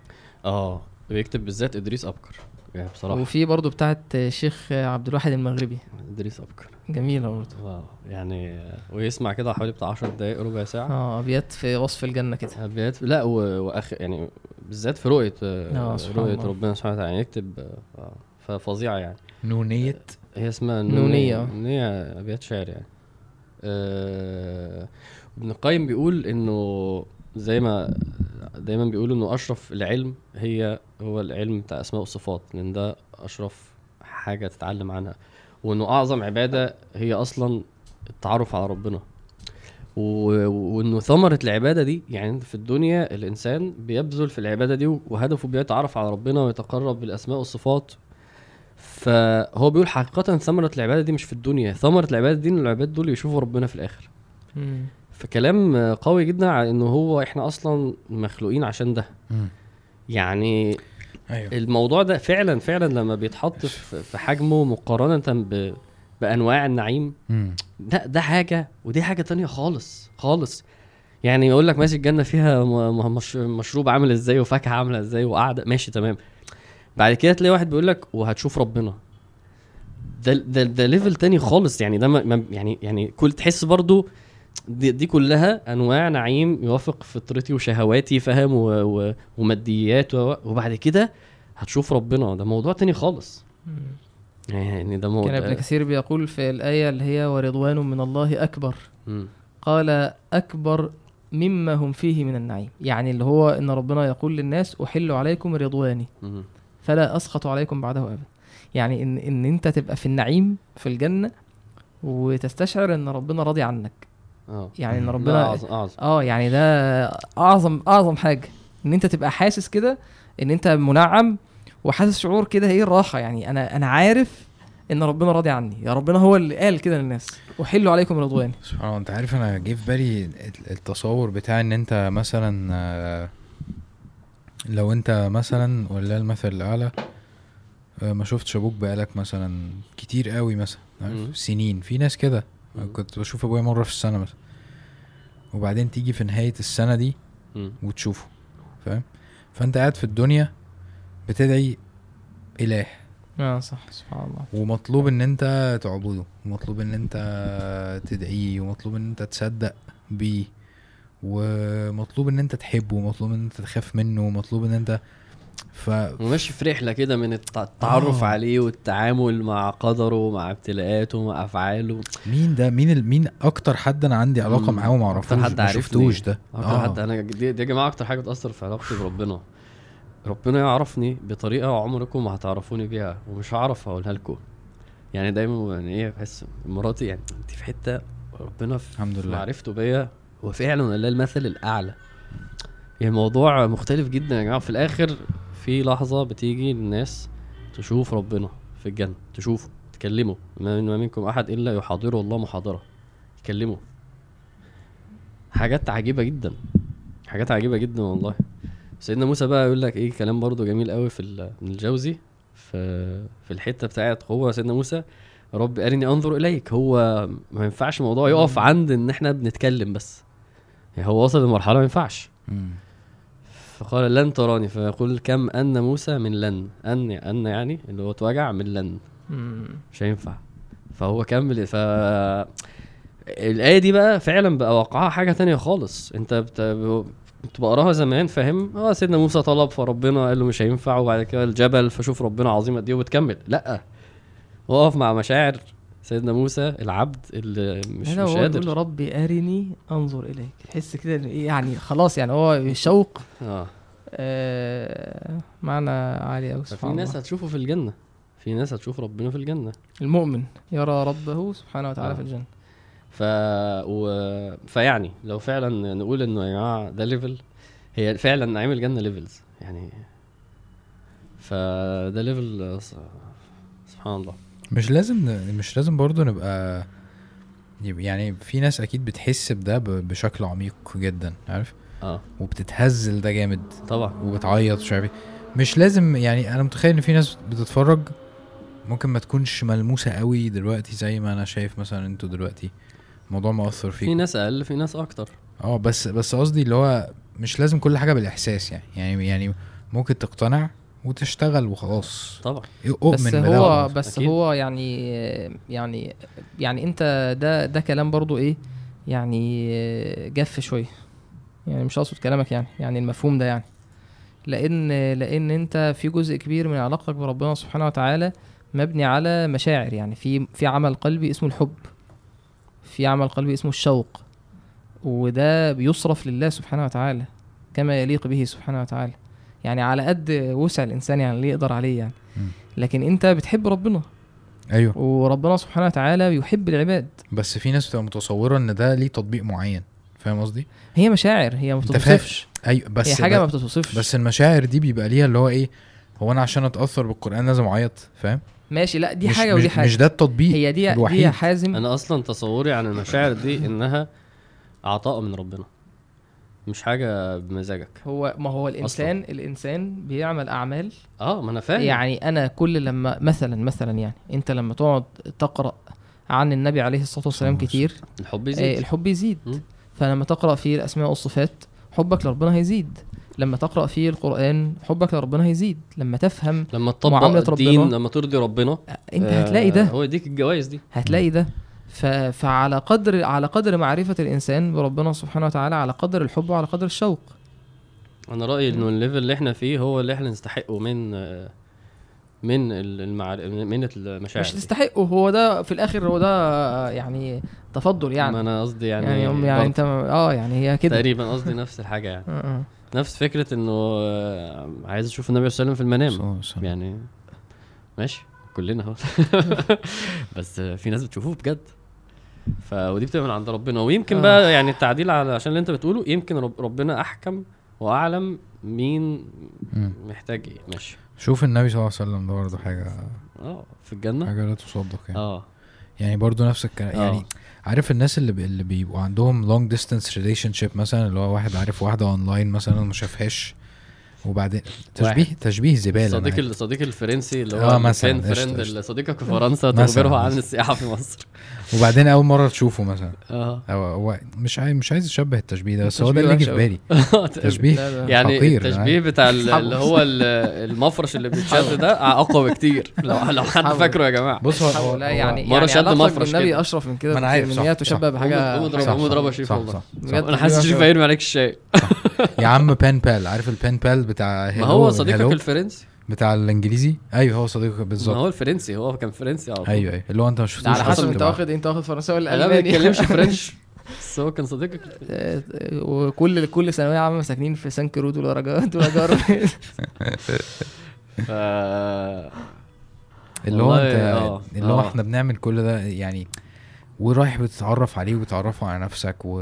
آه ويكتب بالذات إدريس أبكر. يعني بصراحة. وفي برضو بتاعت الشيخ عبد الواحد المغربي. إدريس أبكر. جميلة برضو واو يعني ويسمع كده حوالي بتاع 10 دقايق ربع ساعة. آه أبيات في وصف الجنة كده. أبيات لا و... وأخ... يعني بالذات في رؤية آه، رؤية. ربنا سبحانه وتعالى يعني يكتب آه، آه، ففظيعه يعني. نونية. هي اسمها نونية. نونية. أبيات شعر يعني. آه ابن القيم بيقول إنه زي ما دايما بيقولوا إنه أشرف العلم هي هو العلم بتاع أسماء والصفات لأن ده أشرف حاجة تتعلم عنها. وإنه أعظم عبادة هي أصلا التعرف على ربنا. وإنه ثمرة العبادة دي يعني انت في الدنيا الإنسان بيبذل في العبادة دي وهدفه بيتعرف على ربنا ويتقرب بالأسماء والصفات فهو بيقول حقيقة ثمرة العبادة دي مش في الدنيا ثمرة العبادة دي إن العباد دول يشوفوا ربنا في الآخر مم. فكلام قوي جدا على إنه هو إحنا أصلا مخلوقين عشان ده مم. يعني أيوه الموضوع ده فعلا فعلا لما بيتحط في في حجمه مقارنة ب بأنواع النعيم مم. ده ده حاجة ودي حاجة تانية خالص خالص يعني يقول لك ماشي الجنة فيها م- م- مش مشروب عامل إزاي وفاكهة عاملة إزاي وقعدة ماشي تمام بعد كده تلاقي واحد بيقول لك وهتشوف ربنا ده ده ده ليفل تاني خالص يعني ده ما يعني يعني كل تحس برضو دي, دي كلها أنواع نعيم يوافق فطرتي وشهواتي فاهم وماديات وبعد كده هتشوف ربنا ده موضوع تاني خالص. يعني ده كان موضوع ابن كثير بيقول في الآية اللي هي ورضوان من الله أكبر مم. قال أكبر مما هم فيه من النعيم يعني اللي هو إن ربنا يقول للناس أحل عليكم رضواني مم. فلا أسخط عليكم بعده أبدا. يعني إن إن أنت تبقى في النعيم في الجنة وتستشعر إن ربنا راضي عنك. آه. يعني. ده ربنا أعظم أعظم. آه يعني ده أعظم أعظم حاجة. إن أنت تبقى حاسس كده إن أنت منعم وحاسس شعور كده إيه الراحة. يعني أنا أنا عارف إن ربنا راضي عني. يا ربنا هو اللي قال كده للناس. أحل عليكم رضواني سبحان الله. أنت عارف أنا جه في بالي ال- التصور بتاع إن أنت مثلا آه، لو انت مثلا ولله المثل الأعلى آه، ما شفتش أبوك بقالك مثلا كتير قوي مثلا سنين. في ناس كده. كنت بشوف أبويا مرة في السنة مثلا. وبعدين تيجي في نهاية السنة دي. وتشوفه فاهم؟ فأنت قاعد في الدنيا بتدعي إله. آه صح. سبحان الله. ومطلوب إن أنت تعبده ومطلوب إن أنت تدعيه ومطلوب إن أنت تصدق بيه. ومطلوب إن أنت تحبه ومطلوب إن أنت تخاف منه ومطلوب إن أنت ف وماشي في رحلة كده من الت- التعرف آه. عليه والتعامل مع قدره مع ابتلاءاته مع أفعاله مين ده مين ال... مين أكتر حد أنا عندي علاقة. معاه وما أعرفوش حد ما عارفني. شفتوش ده أكتر آه. حد أنا دي, دي يا جماعة أكتر حاجة بتأثر في علاقتي بربنا ربنا يعرفني بطريقة عمركم ما هتعرفوني بيها ومش هعرف أقولها لكم يعني دايما يعني إيه بحس مراتي يعني انت في حتة ربنا في الحمد لله. معرفته بيا هو فعلا لله المثل الأعلى؟ يعني الموضوع مختلف جدا يا جماعة. في الآخر في لحظة بتيجي الناس تشوف ربنا في الجنة تشوفه تكلمه. ما من ما منكم أحد إلا يحاضره الله محاضره. يكلمه. حاجات عجيبة جدا. حاجات عجيبة جدا والله. سيدنا موسى بقى يقول لك إيه كلام برضو جميل قوي في من الجوزي. في في الحتة بتاعت هو سيدنا موسى رب أرني أنظر إليك. هو ما ينفعش الموضوع يقف عند إن إحنا بنتكلم بس. يعني هو وصل لمرحلة ما ينفعش. فقال لن تراني فيقول كم أن موسى من لن. أن أن يعني اللي هو اتوجع من لن. مم. مش هينفع. فهو كمل. ف الآية دي بقى فعلا بقى واقعها حاجة تانية خالص. أنت بت... كنت بقراها زمان فاهم؟ آه سيدنا موسى طلب فربنا قال له مش هينفع. وبعد كده الجبل فشوف ربنا عظيم قد إيه وبتكمل. لأ. وقف مع مشاعر. سيدنا موسى العبد اللي مش مش هو بيقول له قادر ربي أرني أنظر إليك. تحس كده إيه يعني خلاص يعني هو شوق. آه. آه معنى عالي قوي سبحان ناس الله. هتشوفه في الجنة. في ناس هتشوف ربنا في الجنة. المؤمن يرى ربه سبحانه وتعالى آه. في الجنة. ف و... فيعني لو فعلا نقول إنه يا جماعة ده level هي فعلا نعيم الجنة levels يعني فده ليفل ص- سبحان الله. مش لازم مش لازم برضو نبقى يعني في ناس أكيد بتحس بده بشكل عميق جدا عارف؟ آه. وبتتهز لده جامد طبعا. وبتعيط مش عارف إيه. مش لازم يعني أنا متخيل إن في ناس بتتفرج ممكن ما تكونش ملموسة قوي دلوقتي زي ما أنا شايف مثلا أنتوا دلوقتي. الموضوع مؤثر في فيك ناس أقل في ناس أكتر. آه بس بس قصدي اللي هو مش لازم كل حاجة بالإحساس يعني. يعني يعني ممكن تقتنع وتشتغل وخلاص. طبعا. أؤمن بس هو. بس أكيد. هو يعني يعني يعني أنت ده ده كلام برضو إيه يعني جف شوية. يعني مش أقصد كلامك يعني يعني المفهوم ده يعني. لأن لأن أنت في جزء كبير من علاقتك بربنا سبحانه وتعالى مبني على مشاعر يعني. في في عمل قلبي اسمه الحب. في عمل قلبي اسمه الشوق. وده بيصرف لله سبحانه وتعالى كما يليق به سبحانه وتعالى. يعني على قد وسع الإنسان يعني اللي يقدر عليه يعني. لكن أنت بتحب ربنا. أيوه. وربنا سبحانه وتعالى يحب العباد. بس في ناس بتبقى متصورة إن ده ليه تطبيق معين. فاهم قصدي؟ هي مشاعر هي ما أنت بتوصفش أيوه بس هي حاجة ما ب- بتوصفش بس المشاعر دي بيبقى ليها اللي هو إيه؟ هو أنا عشان أتأثر بالقرآن لازم أعيط فاهم؟ ماشي لا دي مش حاجة ودي حاجة. مش ده التطبيق هي دي دي الوحيد. يا حازم. أنا أصلا تصوري عن المشاعر دي إنها عطاء من ربنا. مش حاجة بمزاجك. هو ما هو الإنسان الإنسان بيعمل أعمال آه ما أنا فاهم. يعني أنا كل لما مثلا مثلا يعني أنت لما تقعد تقرأ عن النبي عليه الصلاة والسلام كتير الحب آه، يزيد الحب يزيد. مم. فلما تقرأ فيه الأسماء والصفات حبك لربنا هيزيد. لما تقرأ فيه القرآن حبك لربنا هيزيد. لما تفهم لما تطبق معاملة الدين ربنا. لما ترضي ربنا أنت آه، هتلاقي ده. هو يديك الجوائز دي. هتلاقي ده. فعلى قدر على قدر معرفة الإنسان بربنا سبحانه وتعالى على قدر الحب وعلى قدر الشوق. أنا رأيي إنه الليفل اللي إحنا فيه هو اللي إحنا نستحقه من من ال- المعر... من المشاعر مش. تستحقه هو ده في الآخر هو ده يعني تفضل ما يعني أنا قصدي يعني يعني, يعني, يعني أنت آه يعني هي كده. تقريبا قصدي نفس الحاجة يعني. آه،. نفس فكرة إنه آه، عايز أشوف النبي صلى الله عليه وسلم في المنام. يعني ماشي كلنا أهو. بس في ناس بتشوفوه بجد. ف ودي بتبقى من عند ربنا ويمكن آه. بقى يعني التعديل على عشان اللي انت بتقوله يمكن رب ربنا أحكم وأعلم مين. محتاج إيه ماشي شوف النبي صلى الله عليه وسلم ده برضه حاجة آه في الجنة حاجة لا تصدق يعني آه يعني برضه نفس الكلام آه. يعني عارف الناس اللي بي اللي بيبقوا عندهم long distance relationship مثلا اللي هو واحد عارف واحدة اونلاين مثلا وما شافهاش وبعدين تشبيه تشبيه زباله أنا الصديق الفرنسي اللي آه، هو مثلاً، friend. صديقك في فرنسا تخبره عن. السياحه في مصر وبعدين اول مره تشوفه مثلا آه هو هو مش عايز مش عايز اشبه التشبيه ده بس هو ده اللي يجي في بالي تشبيه. يعني حقير، التشبيه بتاع ال- اللي هو ال- المفرش اللي بيتشد ده اقوى بكتير لو لو حد. فاكره يا جماعة بص هو, لا يعني مرة يعني شد مفرش بالنبي كده. اشرف من كده ان هي. تشبه بحاجه قوم اضرب قوم اضرب يا شريف صح، والله أنا حاسس شريف هيرمي عليك الشاي يا عم بان بال عارف البان بال بتاع ما هو صديقك الفرنسي. بتاع الإنجليزي؟ أيوه هو صديقك ما بالظبط هو الفرنسي هو كان فرنسي على طول. أيوه أيوه. اللي هو أنت ما شفتوش على حسب أنت واخد أنت واخد فرنساوي ولا أنا ما ألماني؟ بيتكلمش فرنش بس هو كان صديقك آه، وكل كل ثانوية عامة ساكنين في سان كرود ودرجات ودرجات ف اللي هو أنت آه، اللي هو آه. إحنا بنعمل كل ده يعني ورايح بتتعرف عليه وبتعرفه على نفسك و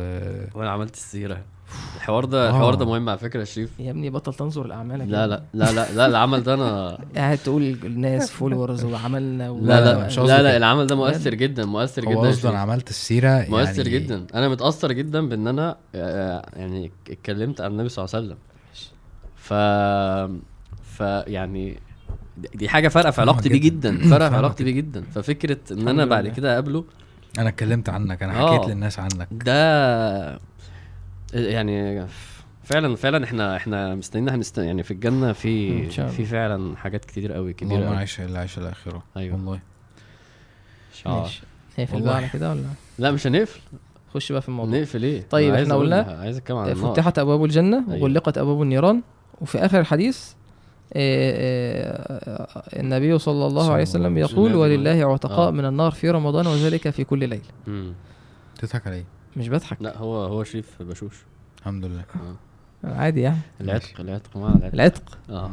وأنا عملت السيرة. الحوار ده آه. الحوار ده مهم على فكرة يا شريف يا ابني بطل تنظر لأعمالك لا لا لا لا لا العمل ده أنا قاعد تقول الناس فولورز وعملنا و... لا لا، لا مش لا لا. العمل ده مؤثر جدا مؤثر جدا هو. أنا عملت السيرة مؤثر يعني جدا أنا متأثر جدا بإن أنا آه، يعني اتكلمت عن النبي صلى الله عليه وسلم ف ف يعني دي- حاجة فارقه في علاقتي بيه جداً. فارقه في علاقتي بيه جدا ففكرة إن أنا بعد. كده أقابله أنا اتكلمت عنك أنا آه. حكيت للناس عنك ده يعني فعلا فعلا إحنا إحنا مستنيين هنست يعني في الجنة في. في فعلا حاجات كتير قوي كبيرة اللهم قوي عايش الا عايش الآخرة أيوة. والله آه. ماشي نقفل والله. بقى على كده ولا لا مش هنقفل خش بقى في الموضوع نقفل إيه طيب، أقول- قلنا عايز أتكلم عن فتحت أبواب الجنة أيوة. وغلقت أبواب النيران وفي آخر الحديث آه، آه، آه، النبي صلى الله عليه وسلم يقول. ولله عتقاء. من النار في رمضان وذلك في كل ليله. تضحك على إيه مش بضحك. لا هو هو شريف بشوش. الحمد لله. عادي يعني. العتق العتق ما العتق. العتق. آه.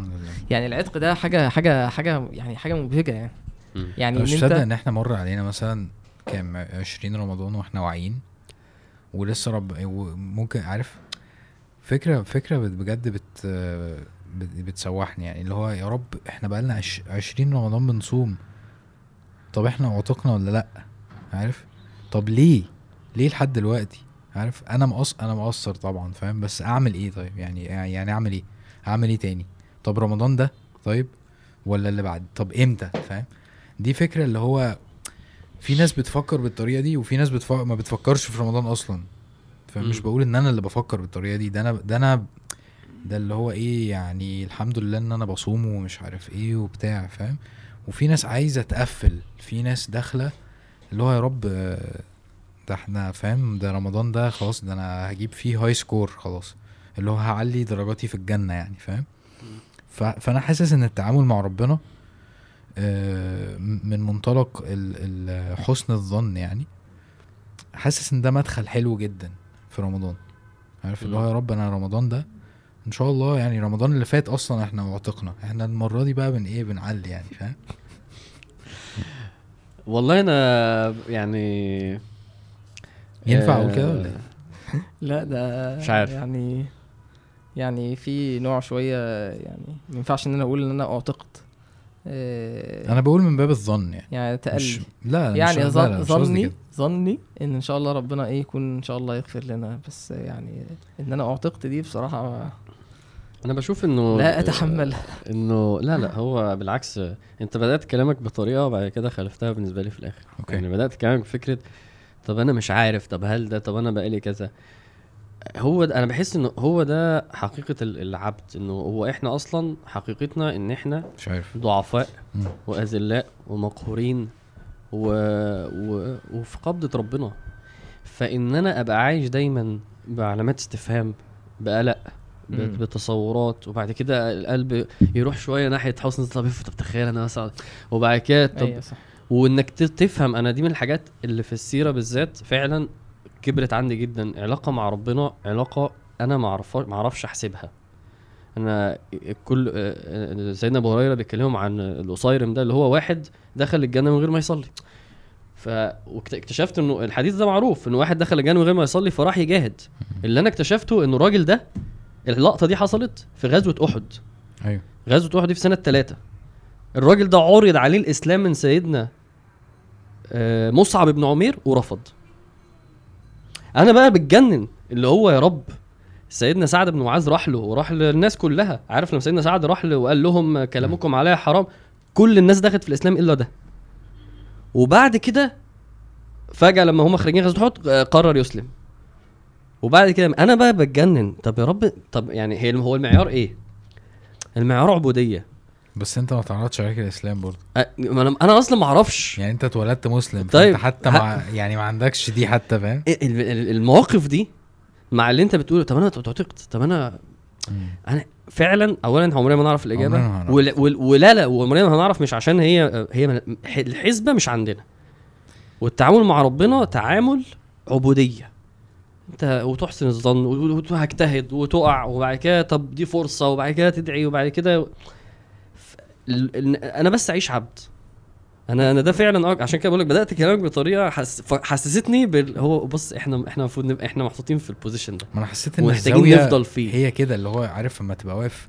يعني العتق ده حاجة حاجة حاجة يعني حاجة مبهجة يعني. مم. يعني مش مصدق أنت إن إحنا مر علينا مثلا كام 20 رمضان وإحنا واعيين ولسه رب ممكن عارف؟ فكرة فكرة بت- بجد بت بت- بتسوحني يعني. اللي هو يا رب إحنا بقالنا عش 20 رمضان بنصوم. طب إحنا عتقنا ولا لأ؟ عارف؟ طب ليه؟ ليه لحد دلوقتي؟ عارف؟ أنا مقص أنا مقصر طبعا فاهم؟ بس أعمل إيه طيب؟ يعني يعني أعمل إيه؟ اعمل إيه تاني؟ طب رمضان ده طيب ولا اللي بعد؟ طب إمتى؟ فاهم؟ دي فكرة اللي هو في ناس بتفكر بالطريقة دي وفي ناس بتفكر ما بتفكرش في رمضان أصلا. فمش. بقول إن أنا اللي بفكر بالطريقة دي ده أنا ده أنا ده اللي هو إيه يعني الحمد لله إن أنا بصوم ومش عارف إيه وبتاع فاهم؟ وفي ناس عايزة تقفل في ناس داخلة اللي هو يا رب آه، ده إحنا فاهم ده رمضان ده خلاص ده أنا هجيب فيه هاي سكور خلاص اللي هو هعلي درجاتي في الجنة يعني فاهم؟ فأنا حاسس إن التعامل مع ربنا آه، من منطلق حسن الظن يعني حاسس إن ده مدخل حلو جدا في رمضان. عارف؟ اللي هو يا رب أنا رمضان ده إن شاء الله يعني رمضان اللي فات أصلا إحنا معتقنا إحنا المرة دي بقى بن إيه؟ بنعلي يعني فاهم؟ والله أنا يعني ينفع أقول آه، كده ولا إيه؟ لا ده مش عارف. يعني يعني في نوع شوية يعني ما ينفعش إن أنا أقول إن أنا أعتقد. آه، أنا بقول من باب الظن يعني. يعني مش تقلي لا مش يعني لا، مش قصدي ظني كده. ظني إن إن شاء الله ربنا إيه يكون إن شاء الله يغفر لنا. بس يعني إن أنا أعتقد دي بصراحة ما- أنا بشوف إنه لا أتحمل. إنه لا لا هو بالعكس أنت بدأت كلامك بطريقة وبعد كده خالفتها بالنسبة لي في الآخر. أوكي. يعني بدأت كلامك بفكرة طب أنا مش عارف طب هل ده طب أنا بقالي كذا هو ده أنا بحس إنه هو ده حقيقة ال- العبد إنه هو إحنا أصلا حقيقتنا إن إحنا مش عارف ضعفاء. وأذلاء ومقهورين و... و... وفي قبضة ربنا فإن أنا أبقى عايش دايما بعلامات استفهام بقلق. بتصورات وبعد كده القلب يروح شوية ناحية حسن طب طب تخيل أنا مثلا وبعد كده طب أيوه صح وإنك تفهم أنا دي من الحاجات اللي في السيرة بالذات فعلا كبرت عندي جدا. علاقة مع ربنا علاقة أنا ما أعرفش ما أعرفش أحسبها. أنا كل سيدنا أبو هريرة بيتكلموا عن القصيرم ده اللي هو واحد دخل الجنة من غير ما يصلي. فاكتشفت إنه الحديث ده معروف إنه واحد دخل الجنة من غير ما يصلي فراح يجاهد. اللي أنا اكتشفته إنه الراجل ده اللقطة دي حصلت في غزوة أحد. أيوه. غزوة أحد دي في سنة ثلاثة الراجل ده عرض عليه الإسلام من سيدنا مصعب بن عمير ورفض. أنا بقى بتجنن اللي هو يا رب سيدنا سعد بن معاذ راح له وراح للناس كلها. عارف لما سيدنا سعد راح له وقال لهم كلامكم عليا حرام كل الناس دخلت في الإسلام إلا ده. وبعد كده فجأة لما هم خارجين غزوة أحد آه، قرر يسلم. وبعد كده أنا بقى بتجنن طب يا رب طب يعني هي هو المعيار إيه؟ المعيار عبودية. بس انت ما تعرضش عليك الإسلام برضه. أنا أنا أصلا ما أعرفش. يعني انت اتولدت مسلم طيب، حتى ه- مع يعني ما عندكش دي حتى فاهم؟ ال- ال- المواقف دي مع اللي انت بتقوله طب أنا تعتقد؟ طب أنا أنا فعلا اولا عمرنا ما نعرف الإجابة؟ عمرنا ما هنعرف. ول- ول- ولا لا وعمرنا ما هنعرف مش عشان هي هي الحسبه مش عندنا. والتعامل مع ربنا تعامل عبودية. انت وتحسن الظن وهجتهد وتقع وبعد كده طب دي فرصة وبعد كده تدعي وبعد كده أنا بس أعيش عبد أنا أنا ده فعلا عشان كده بقول لك بدأت كلامك بطريقة حس... حسستني بال... هو بص إحنا إحنا المفروض نبقى إحنا محطوطين في البوزيشن ده ما أنا حسيت إن الزاوية نفضل فيه هي كده اللي هو عارف لما تبقى واقف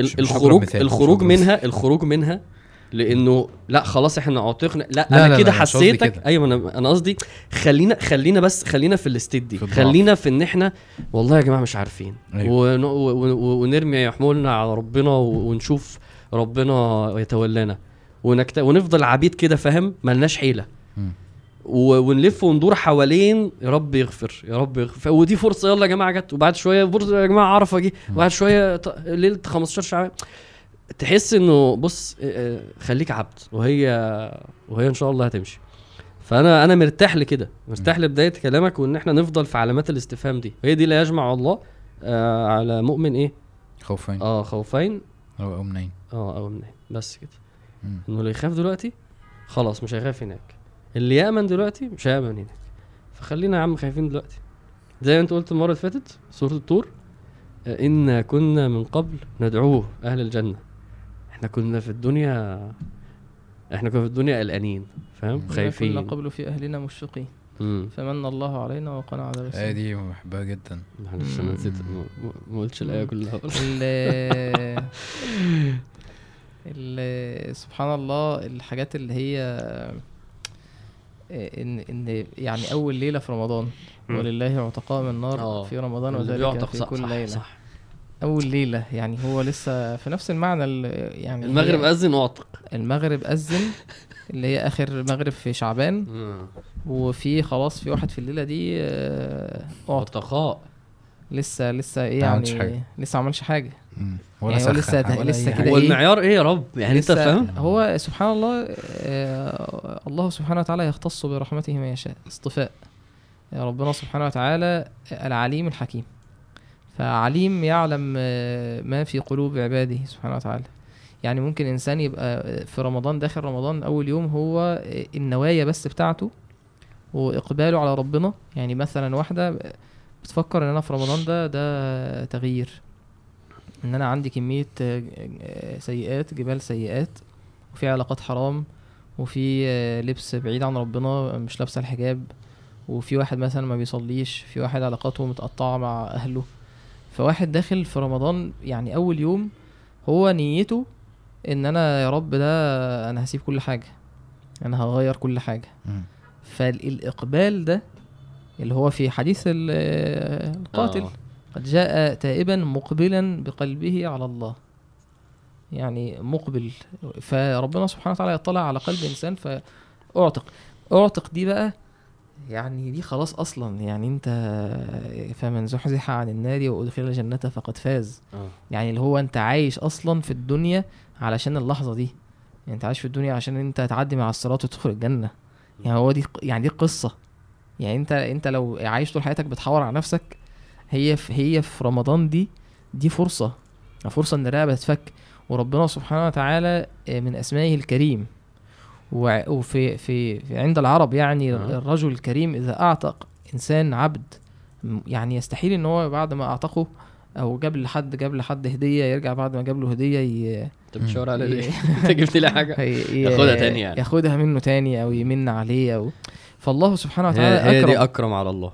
الخروج الخروج منها الخروج منها لأنه لا خلاص إحنا عاطقنا لا, لا، أنا لا، كده حسيتك كده. أيوه أنا أنا قصدي خلينا خلينا بس خلينا في الاستيت دي في. خلينا في إن إحنا والله يا جماعة مش عارفين أيوة. ونرمي حمولنا على ربنا. ونشوف ربنا يتولانا. ونكت... ونفضل عبيد كده فاهم؟ ملناش حيلة. و- ونلف وندور حوالين يا رب يغفر يا رب يغفر. ودي فرصة يلا يا جماعة جت. وبعد شوية فرصة يا جماعة عرفة جه. وبعد شوية ط- ليلة 15 شعبان. تحس إنه بص خليك عبد. وهي وهي إن شاء الله هتمشي. فأنا أنا مرتاح لكده. مرتاح لبداية كلامك وإن إحنا نفضل في علامات الاستفهام دي. هي دي اللي يجمع الله آه على مؤمن إيه؟ خوفين. آه خوفين. أو امنين آه أو منين بس كده. مم. إنه اللي يخاف دلوقتي خلاص مش هيخاف هناك. اللي يأمن دلوقتي مش هيأمن هناك. فخلينا يا عم خايفين دلوقتي. زي ما انت قلت المرة اللي فاتت سورة الطور آه، إنا كنا من قبل ندعوه أهل الجنة. إحنا كنا في الدنيا إحنا كنا في الدنيا قلقانين فاهم؟ كنا خايفين. قبل في أهلنا مشفقين. مم. فمن الله علينا وقنا عذاب الآية السعير دي بحبها جدا معلش أنا نسيت ما- قلتش الآية مم. كلها ال ال سبحان الله الحاجات اللي هي إن إن يعني أول ليلة في رمضان. ولله عتقاء من النار آه. في رمضان وذلك في صح- كل صح- ليلة صح. أول ليلة يعني هو لسه في نفس المعنى ال- يعني المغرب أذن واعتق المغرب أذن اللي هي آخر مغرب في شعبان. وفي خلاص في واحد في الليلة دي آه، اعتق عتقاء لسه لسه إيه ما عملش يعني حاجة. لسه ما عملش حاجة. ولا يعني سخن. لسه- حاجة ولا لسه كده إيه؟ المعيار إيه يا رب؟ يعني أنت فاهم؟ هو سبحان الله آه، الله سبحانه وتعالى يختص برحمته من يشاء اصطفاء يا ربنا سبحانه وتعالى العليم الحكيم. فعليم يعلم آه، ما في قلوب عباده سبحانه وتعالى. يعني ممكن إنسان يبقى في رمضان داخل رمضان أول يوم هو النوايا بس بتاعته وإقباله على ربنا. يعني مثلا واحدة بتفكر إن أنا في رمضان ده ده تغيير. إن أنا عندي كمية سيئات جبال سيئات وفي علاقات حرام وفي لبس بعيد عن ربنا مش لابسة الحجاب وفي واحد مثلا ما بيصليش في واحد علاقاته متقطعة مع أهله. فواحد داخل في رمضان يعني أول يوم هو نيته إن أنا يا رب ده أنا هسيب كل حاجة. أنا هغير كل حاجة. فالإقبال ده اللي هو في حديث ال- القاتل آه. قد جاء تائبا مقبلا بقلبه على الله. يعني مقبل. فربنا سبحانه وتعالى يطلع على قلب إنسان فأعتق. أعتق دي بقى يعني دي خلاص أصلا. يعني أنت فمن زحزح عن النار وأدخل الجنة فقد فاز. آه. يعني اللي هو أنت عايش أصلا في الدنيا علشان اللحظة دي. يعني أنت عايش في الدنيا عشان أنت تعدي مع الصراط وتدخل الجنة. يعني هو دي يعني دي قصة. يعني أنت أنت لو عايش طول حياتك بتحور على نفسك هي في هي في رمضان دي دي فرصة. فرصة إن الرقبة تتفك. وربنا سبحانه وتعالى آه، من أسمائه الكريم. وفي في, في عند العرب يعني آه. الرجل الكريم إذا أعتق إنسان عبد يعني يستحيل إن هو بعد ما أعتقه أو جاب لحد جاب لحد هدية يرجع بعد ما جاب له هدية ي... انت بتشاور على ليه أنت جبت لي حاجة ياخدها تاني يعني. ياخدها منه تاني أو يمن عليه أو فالله سبحانه هي, وتعالى هي اكرم دي أكرم على الله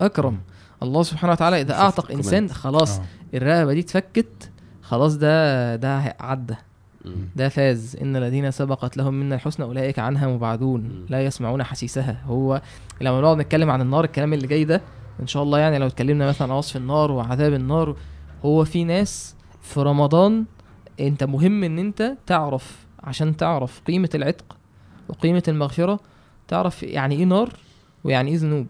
أكرم الله سبحانه وتعالى إذا أعتق. إنسان خلاص آه. الرقبة دي اتفكت خلاص ده ده عدى. ده فاز إن الذين سبقت لهم منا الحسنى أولئك عنها مبعدون. لا يسمعون حسيسها هو لما نقعد نتكلم عن النار الكلام اللي جاي ده إن شاء الله يعني لو اتكلمنا مثلا عن وصف النار وعذاب النار هو في ناس في رمضان أنت مهم إن أنت تعرف عشان تعرف قيمة العتق وقيمة المغفرة تعرف يعني إيه نار ويعني إيه ذنوب.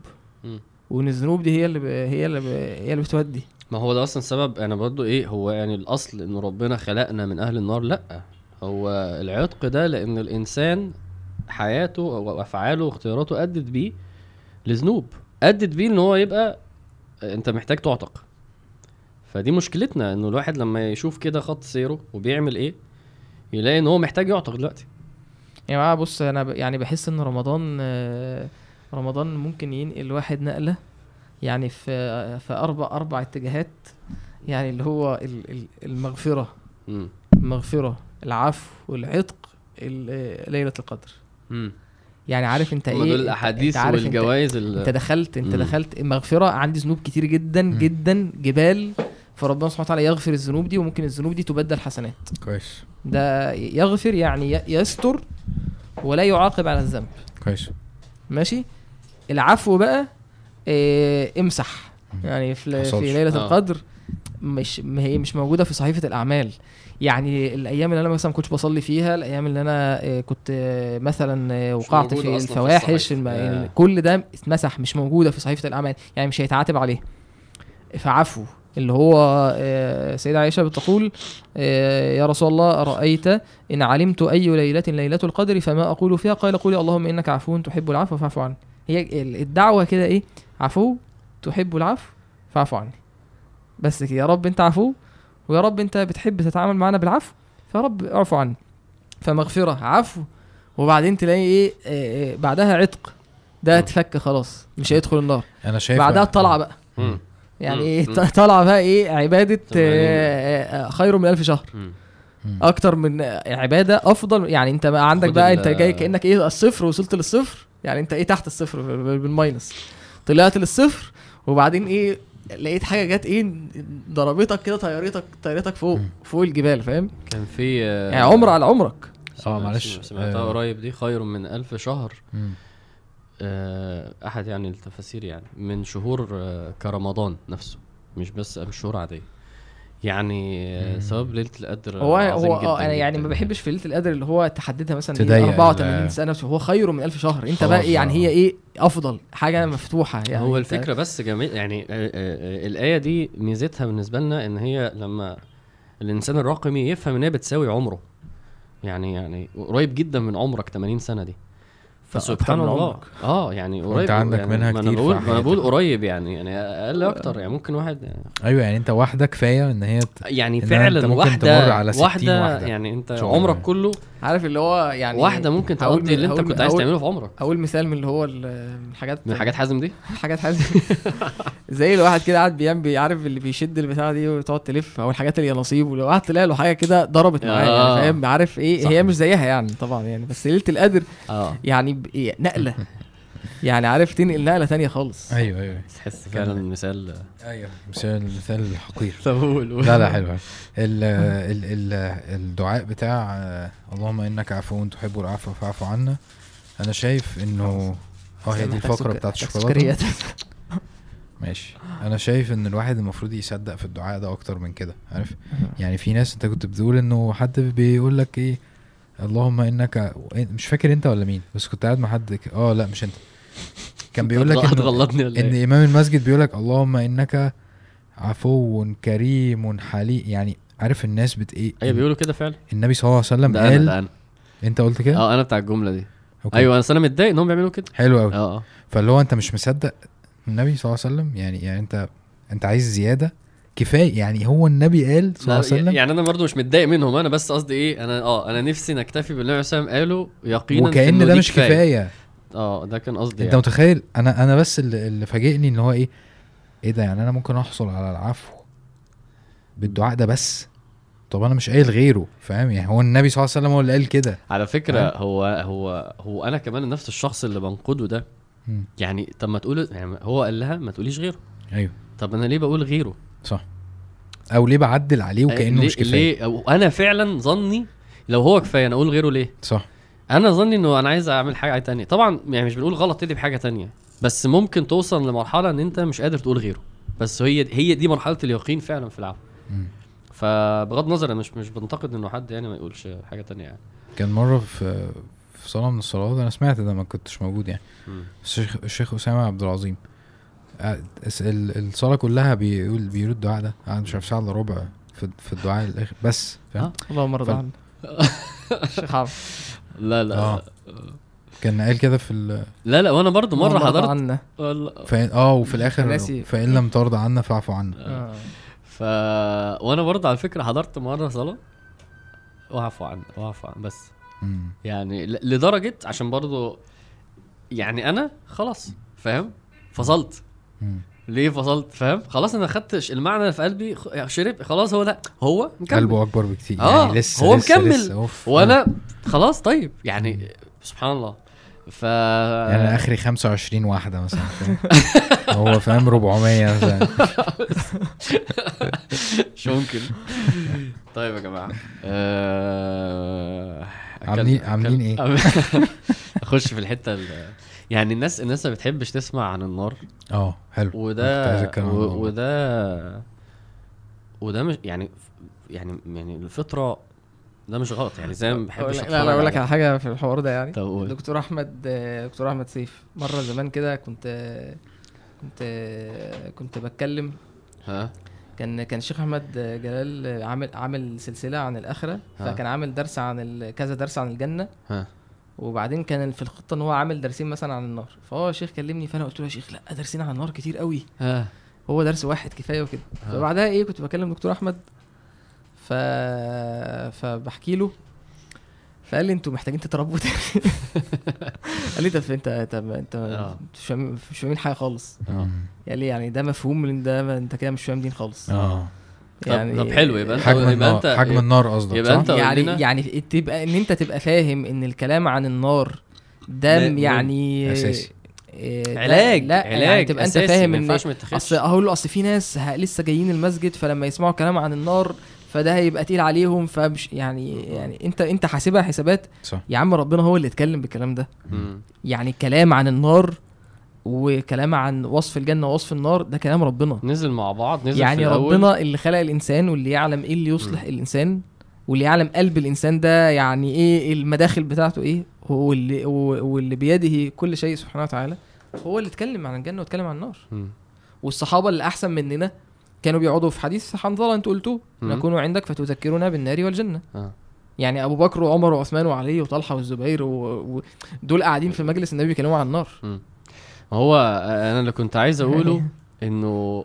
وإن الذنوب دي هي اللي ب... هي اللي ب... هي اللي بتودي. ما هو ده أصلا سبب أنا برضو إيه هو يعني الأصل إن ربنا خلقنا من أهل النار لأ. هو العتق ده لأن الإنسان حياته أو افعاله واختياراته أدت بيه لذنوب. أدت بيه إن هو يبقى أنت محتاج تعتق. فدي مشكلتنا إنه الواحد لما يشوف كده خط سيره وبيعمل إيه يلاقي إن هو محتاج يعتق دلوقتي. يا جماعة بص أنا. يعني بحس إن رمضان رمضان ممكن ينقل الواحد نقلة يعني في في أربع أربع اتجاهات يعني اللي هو ال- ال- المغفرة المغفرة العفو العتق ال- آه، ليلة القدر. يعني عارف انت إيه؟ دول انت- الأحاديث انت عارف انت, والجوائز انت ال- دخلت انت مم. دخلت المغفره عندي ذنوب كتير جدا مم. جدا. جبال. فربنا سبحانه وتعالى يغفر الذنوب دي وممكن الذنوب دي تبدل حسنات. كويس. ده يغفر يعني ي- يستر ولا يعاقب على الذنب. كويس. ماشي؟ العفو بقى إيه امسح. يعني في. في ليلة آه. القدر مش ما هي مش موجودة في صحيفة الأعمال. يعني الأيام اللي أنا مثلا ما كنتش بصلي فيها الأيام اللي أنا آه، كنت آه، مثلا آه، وقعت في أصلاً في الفواحش الصحيفة. الم- آه. كل ده اتمسح مش موجودة في صحيفة الأعمال. يعني مش هيتعاتب عليه. فعفو. اللي هو سيدة عائشة بتقول يا رسول الله أرأيت إن علمت أي ليلة ليلة القدر فما أقول فيها؟ قال قولي اللهم إنك عفو تحب العفو فاعف عني. هي ال- الدعوة كده إيه؟ عفو تحب العفو فاعف عني. بس كده يا رب أنت عفو ويا رب أنت بتحب تتعامل معنا بالعفو فيا رب اعفو عني فمغفرة عفو وبعدين تلاقي إيه آه، آه، بعدها عتق ده. اتفك خلاص مش هيدخل النار أنا شايف بعدها الطلعة بقى مم. يعني. إيه. طالعه بقى إيه عبادة. آه، آه، خير من ألف شهر مم. مم. أكتر من عبادة أفضل يعني انت بقى عندك بقى انت جاي كأنك إيه الصفر وصلت للصفر يعني انت إيه تحت الصفر بال- بال- بالماينس طلعت للصفر وبعدين إيه لقيت حاجة جت إيه ضربتك كده طيرتك طيرتك فوق مم. فوق الجبال فاهم كان في آه، يعني عمر على عمرك سمعت- معلش. سمعتها آه. قريب دي خير من ألف شهر. آه، أحد يعني التفاسير يعني من شهور آه، كرمضان نفسه مش بس مش شهور عادية يعني. ثواب ليلة القدر هو هو آه أنا يعني ما بحبش في ليلة القدر اللي هو تحددها مثلا إيه ال- 84 سنة هو خير من ألف شهر. أنت بقى إيه يعني. هي إيه أفضل حاجة مفتوحة يعني. هو الفكرة بس جميل يعني آه، آه، آه، الآية دي ميزتها بالنسبة لنا إن هي لما الإنسان الرقمي يفهم إن هي بتساوي عمره. يعني يعني قريب جدا من عمرك 80 سنة دي. فسبحان الله. آه يعني قريب وأنت عندك يعني منها ما أنا كتير في بقول ما أنا بقول. قريب يعني يعني أقل أكتر يعني ممكن واحد يعني أيوه يعني أنت واحدة كفايه إن هي. يعني فعلا أنت ممكن واحدة تمر على 60 واحدة, واحدة. يعني أنت. عمرك كله عارف اللي هو يعني واحدة ممكن تقضي من- اللي أنت كنت عايز تعمله في عمرك أقول مثال من اللي هو الحاجات من حاجات حازم دي حاجات حازم زي الواحد كده قاعد بيعمل بيعرف اللي بيشد البتاعه دي وتقعد تلف أو الحاجات اللي نصيب ولو قعدت تلاقي له حاجة كده ضربت معاه آه. يعني فاهم عارف إيه. هي مش زيها يعني طبعا يعني بس ليله القدر آه يعني ب- إيه، نقلة. يعني عارف تنقل نقلة تانية خالص. أيوه أيوه. تحس فعلا مثال. أيوه مثال مثال حقير طب قول لا لا حلو. ال ال ال الدعاء بتاع آه، اللهم إنك عفو تحب العفو فاعف عنا. أنا شايف إنه آه هي دي الفقرة بتاعت الشوكولاتة. ماشي. أنا شايف إن الواحد المفروض يصدق في الدعاء ده أكتر من كده عارف؟ يعني في ناس أنت كنت بتقول إنه حد بيقول لك إيه اللهم إنك مش فاكر أنت ولا مين بس كنت قاعد مع حد آه لا مش أنت. كان بيقول لك ولا إن إيه؟ إمام المسجد بيقول لك اللهم إنك عفو كريم حليم. يعني عارف الناس بت إيه؟ أيوه بيقولوا كده فعلا. النبي صلى الله عليه وسلم ده قال ده أنا. أنت قلت كده؟ آه أنا بتاع الجملة دي. أوكي. أيوه أنا أنا متضايق ان هم بيعملوا كده. حلو قوي آه آه. فاللي هو أنت مش مصدق النبي صلى الله عليه وسلم؟ يعني يعني أنت أنت عايز زيادة؟ كفاية يعني هو النبي قال صلى الله عليه وسلم يعني أنا برضو مش متضايق منهم أنا بس قصدي إيه أنا آه أنا نفسي نكتفي بالنبي عليه قاله يقينا وكأن ده مش كفاية. آه ده كان قصدي أنت يعني. متخيل؟ أنا أنا بس اللي, فاجئني إن هو إيه إيه ده؟ يعني أنا ممكن أحصل على العفو بالدعاء ده بس؟ طب أنا مش قايل غيره فاهم؟ يعني هو النبي صلى الله عليه وسلم هو اللي قال كده. على فكرة فاهم؟ هو هو هو أنا كمان نفس الشخص اللي بنقده ده. مم. يعني طب ما تقول يعني هو قال لها ما تقوليش غيره. أيوه. طب أنا ليه بقول غيره؟ صح. أو ليه بعدل عليه وكأنه مش كفاية؟ ليه؟ أو أنا فعلا ظني لو هو كفاية أنا أقول غيره ليه؟ صح. أنا ظني إنه أنا عايز أعمل حاجة تانية. طبعا يعني مش بنقول غلط تدي بحاجة تانية. بس ممكن توصل لمرحلة إن أنت مش قادر تقول غيره. بس هي هي دي مرحلة اليقين فعلا في العفو مم. فبغض النظر أنا مش مش بنتقد إنه حد يعني ما يقولش حاجة تانية يعني. كان مرة في في صلاه من الصلوات أنا سمعت ده ما كنتش موجود يعني. الشيخ الشيخ أسامة عبد العظيم. الصلاة كلها بيقول بيقول الدعاء ده. قعد مش عارف ساعه إلا ربع في في الدعاء الآخر. بس فاهم؟ آه. اللهم ارضى عنه الشيخ عمرو لا لا. آه. كان قال كده في ال لا لا وأنا برضو مرة اللهم ارضى حضرت. عنا. فإن آه وفي الآخر ناسي. فإن لم ترضى عنا فاعف عنا. آه. ف وأنا برضه على فكرة حضرت مرة صلاة. واعفو عن واعفو عن بس. مم. يعني ل- لدرجة عشان برضه يعني أنا خلاص فاهم؟ فصلت. ليه فصلت؟ فاهم؟ خلاص أنا خدت المعنى اللي في قلبي شرب خلاص هو ده هو مكمل. قلبه أكبر بكتير. آه، يعني لسه هو لسه مكمل. لسه. وأنا خلاص طيب يعني سبحان الله. ف يعني آخري 25 واحدة مثلا؟ هو فاهم 400 مثلا. مش ممكن. طيب يا جماعة. آه... عاملين- عاملين إيه؟ أخش في الحتة ال... يعني الناس الناس ما بتحبش تسمع عن النار. آه حلو. وده و... وده وده مش يعني يعني يعني الفطرة ده مش غلط. يعني زي ما بحبش لا لا أقول لك على- حاجة في الحوار ده يعني. طب قول. دكتور أحمد دكتور أحمد سيف مرة زمان كده كنت كنت كنت بتكلم. ها؟ كان كان الشيخ أحمد جلال عامل عامل سلسلة عن الآخرة. ها. فكان عامل درس عن ال- كذا درس عن الجنة. ها. وبعدين كان في الخطة إن هو عامل درسين مثلا عن النار. فهو الشيخ كلمني فأنا قلت له يا شيخ لا درسين عن النار كتير قوي. ها هو درس واحد كفاية وكده. ها. فبعدها إيه كنت بكلم دكتور أحمد. ف فبحكي له. فقال لي أنتوا محتاجين تتربوا تاني. قال لي طب انت طب انت آه. مش فاهمين مش فاهمين حاجة خالص. آه. قال لي يعني ده مفهوم ده انت كده مش فاهم دين خالص. آه. طب طب حلو يبقى انت حجم يبقى النار انت حجم النار قصدك يبقى؟ انت- يعني. يعني تبقى إن أنت تبقى فاهم إن الكلام عن النار ده. يعني أساسي. إيه، ده- علاج لا علاج يعني تبقى أنت فاهم ما إن أصل أقول له أصل في ناس لسه جايين المسجد فلما يسمعوا كلام عن النار فده هيبقى تقيل عليهم فمش يعني يعني انت أنت حاسبها حسابات صح يا عم ربنا هو اللي اتكلم بالكلام ده مم. يعني كلام عن النار وكلام عن وصف الجنة ووصف النار ده كلام ربنا نزل مع بعض نزل يعني في الأول. ربنا اللي خلق الإنسان واللي يعلم إيه اللي يصلح مم. الإنسان واللي يعلم قلب الإنسان ده يعني إيه المداخل بتاعته إيه هو اللي هو- واللي بيده كل شيء سبحانه وتعالى هو اللي اتكلم عن الجنة واتكلم عن النار مم. والصحابة اللي أحسن مننا كانوا بيقعدوا في حديث حنظلة انت قلتوه. نكون عندك فتذكرنا بالنار والجنة آه. يعني أبو بكر وعمر وعثمان وعلي وطلحة والزبير و- ودول قاعدين في مجلس النبي بيكلموا عن النار مم. ما هو أنا اللي كنت عايز أقوله إنه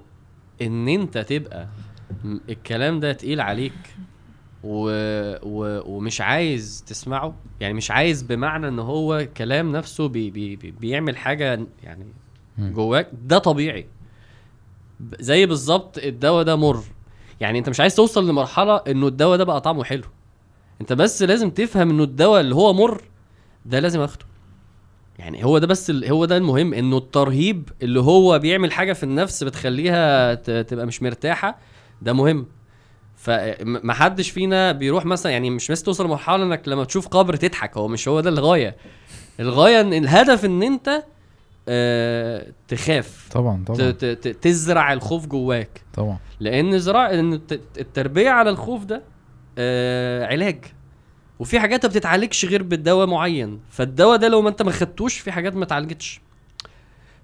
إن أنت تبقى الكلام ده تقيل عليك و... و... ومش عايز تسمعه يعني مش عايز بمعنى إن هو كلام نفسه بي... بي... بي... بيعمل حاجة يعني. جواك ده طبيعي. زي بالظبط الدواء ده مر. يعني أنت مش عايز توصل لمرحلة إنه الدواء ده بقى طعمه حلو. أنت بس لازم تفهم إنه الدواء اللي هو مر ده لازم أخده. يعني هو ده بس ال... هو ده المهم إنه الترهيب اللي هو بيعمل حاجة في النفس بتخليها ت... تبقى مش مرتاحة ده مهم. فمحدش فينا بيروح مثلا يعني مش بس توصل لمرحلة إنك لما تشوف قبر تضحك هو مش هو ده الغاية. الغاية ان الهدف إن أنت آه تخاف. طبعا. طبعا. ت... ت... تزرع الخوف جواك. طبعا. لأن زراعه التربية على الخوف ده آه علاج. وفي حاجات ما بتتعالجش غير بالدواء معين. فالدواء ده لو ما انت ما خدتوش في حاجات ما اتعالجتش.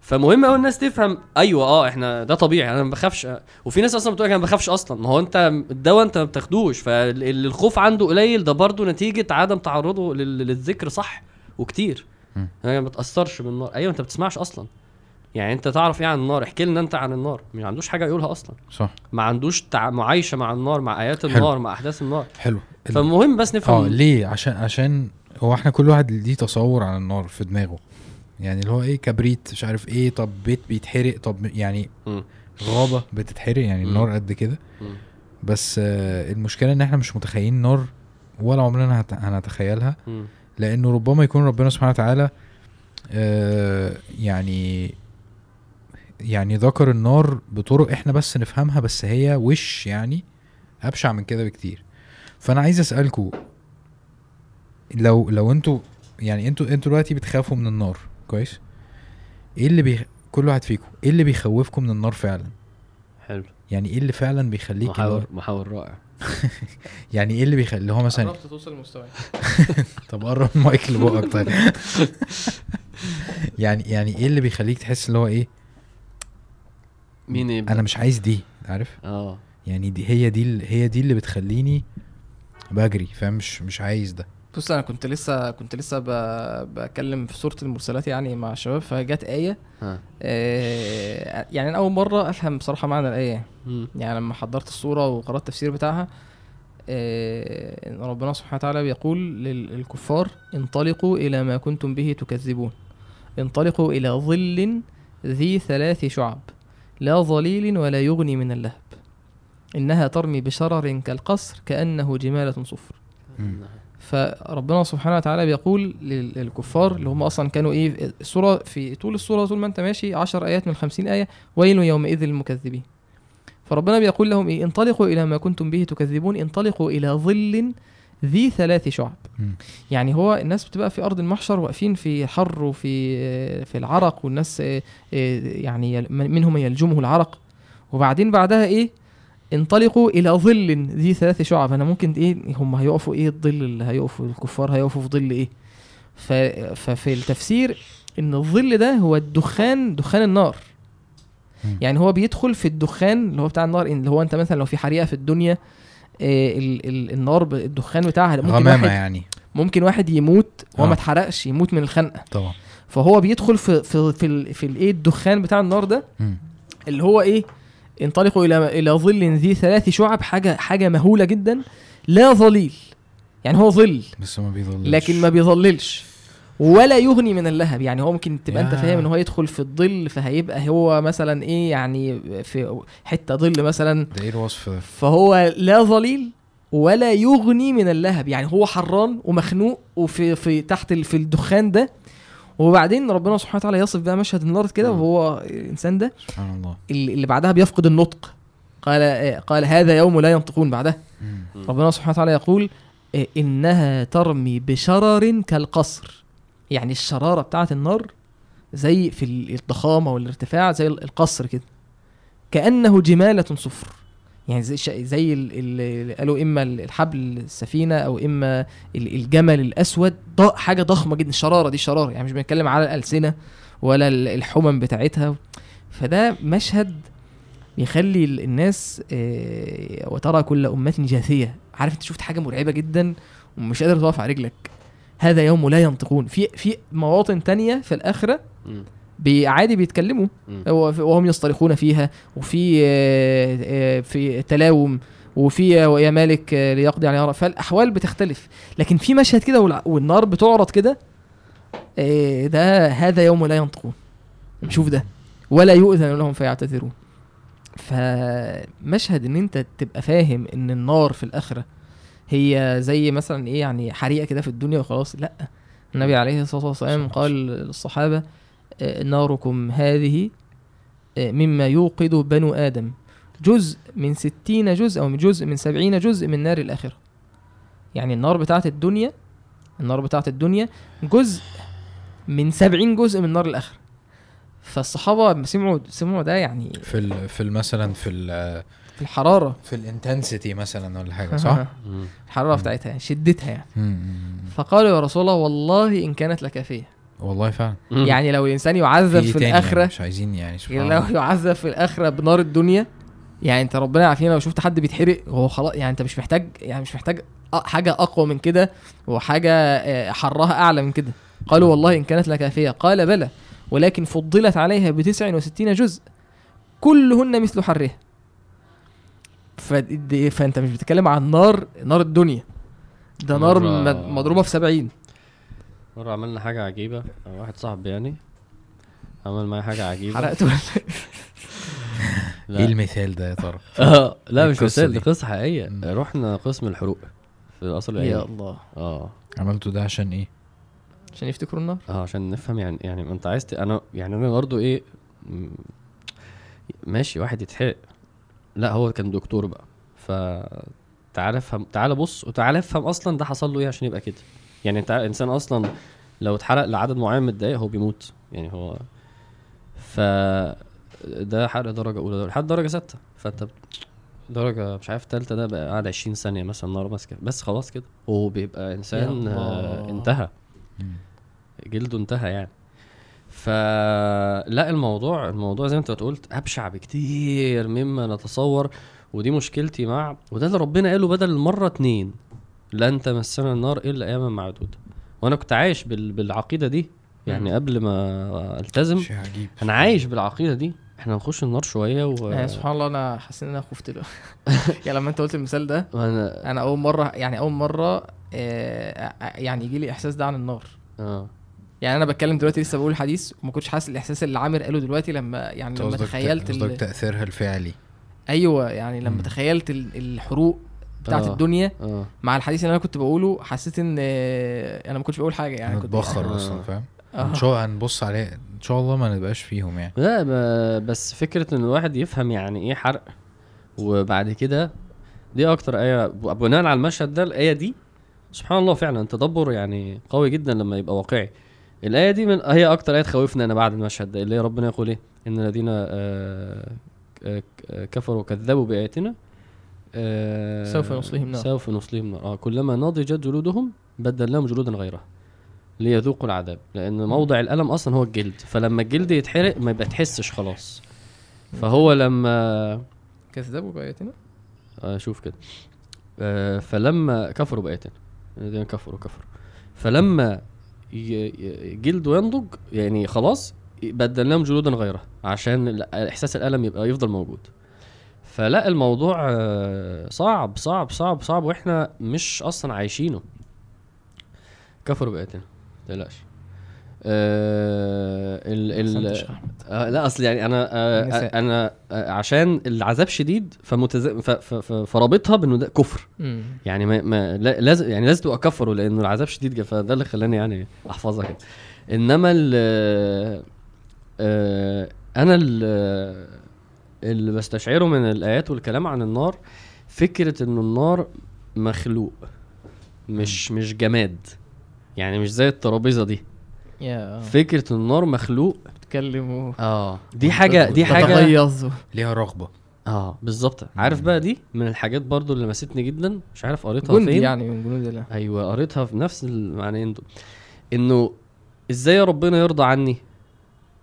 فمهم قوي الناس تفهم. أيوه آه إحنا ده طبيعي. أنا ما بخافش. وفي ناس أصلا بتقول لك أنا ما بخافش أصلا. ما هو أنت الدواء أنت ما بتاخدوش. فاللي الخوف عنده قليل. ده برضه نتيجة عدم تعرضه لل- للذكر صح وكتير. أنا ما بتاثرش بالنار. أيوه أنت ما بتسمعش أصلا. يعني أنت تعرف إيه عن النار؟ احكي لنا أنت عن النار. ما عندوش حاجة يقولها أصلا. صح. ما عندوش تع... معايشة مع النار مع آيات حلو. النار مع أحداث النار. حلو. فالمهم بس آه نفهم ليه عشان عشان هو إحنا كل واحد ليه تصور عن النار في دماغه يعني اللي هو إيه كبريت مش عارف إيه طب بيت بيتحرق طب يعني. غابة بتتحرق يعني. النار قد كده. بس آه المشكلة إن إحنا مش متخيلين النار ولا عمرنا هنتخيلها. لأنه ربما يكون ربنا سبحانه وتعالى آه يعني يعني ذكر النار بطرق إحنا بس نفهمها بس هي وش يعني أبشع من كده بكتير فأنا عايز أسألكوا لو لو أنتوا يعني أنتوا أنتوا دلوقتي بتخافوا من النار كويس؟ إيه اللي بي كل واحد فيكم إيه اللي بيخوفكم من النار فعلا؟ حلو. يعني إيه اللي فعلا بيخليك محاور النار؟ محاور رائع. يعني إيه اللي بيخلي اللي هو مثلا قربت توصل لمستوى طب قرب المايك لبقك طيب. يعني يعني إيه اللي بيخليك تحس اللي هو إيه؟ مين يبدأ؟ أنا مش عايز دي عارف؟ آه. يعني دي هي دي ال- هي دي اللي بتخليني بجري فاهم؟ مش مش عايز ده. بص أنا كنت لسه كنت لسه ب... بتكلم في سوره المرسلات يعني مع الشباب فجت آية. ها. آه يعني أنا أول مرة أفهم بصراحة معنى الآية. مم. يعني لما حضرت الصورة وقرأت التفسير بتاعها آه إن ربنا سبحانه وتعالى بيقول لل- للكفار انطلقوا إلى ما كنتم به تكذبون. انطلقوا إلى ظل ذي ثلاث شعب لا ظليل ولا يغني من اللهب. إنها ترمي بشرر كالقصر كأنه جمالة صفر. فربنا سبحانه وتعالى بيقول لل- للكفار اللي هم أصلا كانوا إيه السوره في طول السورة طول ما أنت ماشي 10 آيات من 50 آية ويل يومئذ للمكذبين فربنا بيقول لهم إيه انطلقوا إلى ما كنتم به تكذبون انطلقوا إلى ظل ذي ثلاث شعب مم. يعني هو الناس بتبقى في أرض المحشر واقفين في حر وفي في العرق والناس آه، آه، يعني منهم يلجمه العرق وبعدين بعدها إيه انطلقوا إلى ظل ذي ثلاث شعب. أنا ممكن إيه هم هيقفوا إيه؟ الظل اللي هيقفوا الكفار هيقفوا في ظل إيه؟ ف... ففي التفسير إن الظل ده هو الدخان دخان النار. يعني هو بيدخل في الدخان اللي هو بتاع النار اللي هو أنت مثلا لو في حريقة في الدنيا آه، ال ال النار الدخان بتاعها ممكن غمامة واحد يعني. ممكن واحد يموت وهو آه. ما اتحرقش يموت من الخنقة. طبعا. فهو بيدخل في في في, في الايه الدخان بتاع النار ده مم. اللي هو إيه؟ انطلقوا إلى إلى ظل ذي ثلاث شعب حاجة حاجة مهولة جدا لا ظليل. يعني هو ظل. بس ما بيظلش. لكن ما بيظللش. ولا يغني من اللهب. يعني هو ممكن تبقى أنت. فاهم إن هو يدخل في الظل فهيبقى هو مثلا إيه يعني في حتة ظل مثلا. ده إيه الوصف. ده فهو لا ظليل ولا يغني من اللهب. يعني هو حران ومخنوق وفي في تحت في الدخان ده. وبعدين ربنا سبحانه وتعالى يصف بقى مشهد النار كده. وهو الإنسان ده سبحان الله. اللي بعدها بيفقد النطق. قال قال هذا يوم لا ينطقون بعدها. ربنا سبحانه وتعالى يقول إنها ترمي بشرر كالقصر. يعني الشرارة بتاعة النار زي في الضخامة والارتفاع زي القصر كده. كأنه جمالة صفر. يعني زي زي ال- ال- اللي قالوا إما الحبل السفينة أو إما ال- الجمل الأسود حاجة ضخمة جدا الشرارة دي شرارة يعني مش بنتكلم على الألسنة ولا ال- الحمم بتاعتها فده مشهد بيخلي ال- الناس آه، وترى كل أمة جاثية. عارف أنت شفت حاجة مرعبة جدا ومش قادر تقف على رجلك. هذا يوم لا ينطقون. في في مواطن تانية في الآخرة مم. بي- عادي بيتكلموا. وهم يصطرخون فيها وفي آه، آه، في تلاوم وفي ويا مالك آه، ليقضي على رب فالأحوال بتختلف. لكن في مشهد كده والنار بتعرض كده ده هذا يوم لا ينطقون. شوف ده. ولا يؤذن لهم فيعتذرون. فمشهد إن أنت تبقى فاهم إن النار في الآخرة هي زي مثلا إيه يعني حريقة كده في الدنيا وخلاص. لأ. النبي عليه الصلاة والسلام قال للصحابة ناركم هذه آه، مما يوقد بنو آدم جزء من ستين جزء أو من جزء من سبعين جزء من نار الآخرة يعني النار بتاعت الدنيا النار بتاعت الدنيا جزء من سبعين جزء من نار الآخرة فالصحابة سمعوا سمعوا ده يعني في في مثلا في في الحرارة في الانتنسيتي مثلا ولا حاجة صح؟ الحرارة. بتاعتها يعني شدتها يعني. فقالوا يا رسول الله والله إن كانت لكافية والله فعلا. يعني لو الإنسان يعذب في الآخرة يعني مش عايزين يعني سبحان يعني لو يعذب في الآخرة بنار الدنيا يعني أنت ربنا يعافينا. لو شفت حد بيتحرق هو خلاص يعني أنت مش محتاج يعني مش محتاج حاجة أقوى من كده وحاجة آه، حرها أعلى من كده. قالوا والله إن كانت لكافية. قال بلى ولكن فضلت عليها بتسع وستين جزء كلهن مثل حرها. فأنت مش بتتكلم عن نار نار الدنيا. ده نار مضروبة في 70 مرة عملنا حاجة عجيبة واحد صاحبي يعني عمل معايا حاجة عجيبة حرقت ولا لا. إيه المثال ده يا ترى؟ آه لا مش القصة مثال دي. قصة حقيقية مم. رحنا قسم الحروق في القصر يا الله آه عملته ده عشان إيه؟ عشان يفتكروا النار آه عشان نفهم يعني يعني أنت عايز. أنا يعني أنا برضو إيه ماشي واحد يتحرق لا هو كان دكتور بقى ف تعالى افهم تعالى بص وتعالى افهم أصلا ده حصل له إيه عشان يبقى كده يعني انت الانسان أصلا لو اتحرق لعدد معين من الدقايق هو بيموت. يعني هو ف ده حرق درجة أولى. لحد درجة ستة. فأنت درجة مش عارف تالتة ده بقى قاعد 20 ثانية مثلا نار ماسكة. بس خلاص كده. وبيبقى إنسان يا آه. انتهى. جلده انتهى يعني. فلا الموضوع الموضوع زي ما انت قلت أبشع بكتير مما نتصور. ودي مشكلتي مع وده اللي ربنا قاله بدل المره اتنين. لن تمسنا النار إلا أياما معدودة. وأنا كنت عايش بال... بالعقيدة دي. يعني مم. قبل ما ألتزم شيء عجيب. أنا عايش بالعقيدة دي. إحنا هنخش النار شوية و يعني سبحان الله أنا حاسس إن أنا خفت له يعني لما أنت قلت المثال ده وأنا أنا أول مرة يعني أول مرة آه يعني يجي لي إحساس ده عن النار. آه. يعني أنا بتكلم دلوقتي لسه بقول الحديث وما كنتش حاسس الإحساس اللي عامر قاله دلوقتي لما يعني لما تخيلت قصدك. تأثيرها الفعلي. أيوه يعني لما مم. تخيلت ال- الحروق بتاعت آه. الدنيا آه مع الحديث اللي أنا كنت بقوله حسيت إن آه، أنا ما كنتش بقول حاجة يعني كنت نتبخر آه. أصلا فاهم؟ آه. ان شاء هنبص عليه إن شاء الله ما نبقاش فيهم يعني لا بس فكرة إن الواحد يفهم يعني إيه حرق وبعد كده دي أكتر آية بناء على المشهد ده الآية دي سبحان الله فعلا تدبر يعني قوي جدا لما يبقى واقعي الآية دي من هي أكتر آية تخوفنا أنا بعد المشهد ده اللي هي ربنا يقول إيه إن الذين آه، آه، كفروا وكذبوا بآياتنا آه سوف نصليهم نار. سوف نصليهم نار آه كلما نضجت جلودهم بدلناهم جلودا غيرها ليذوقوا العذاب. لأن موضع الألم أصلا هو الجلد. فلما الجلد يتحرق ما يبقى تحسش خلاص. فهو لما كذبوا بآياتنا؟ آه شوف كده. آه فلما كفروا بآياتنا. كفروا كفروا. فلما جلده ينضج يعني خلاص بدلناهم جلودا غيرها عشان إحساس الألم يبقى يفضل موجود. فلا الموضوع آه، صعب صعب صعب صعب وإحنا مش أصلا عايشينه كفروا بآياتنا ما تقلقش آه ال ال. آه لا أصل يعني أنا آه. أنا آه عشان العذاب شديد فمتز... ف... ف... ف... فرابطها بإنه ده كفر مم. يعني ما, ما لا- لازم يعني لازم تبقى كفروا لأنه العذاب شديد فده اللي خلاني يعني أحفظها كده إنما ال آه أنا ال اللي بستشعره من الآيات والكلام عن النار فكرة انه النار مخلوق مش مش جماد. يعني مش زي الترابيزة دي. يا. فكرة النار مخلوق بتتكلم آه. دي حاجة دي حاجة ليها رغبة. آه بالظبط. عارف بقى دي؟ من الحاجات برضو اللي لمستني جدا. مش عارف قريتها جندي فين؟ يعني من جنود الله أيوه قريتها في نفس المعنيين دول. إنه إزاي ربنا يرضى عني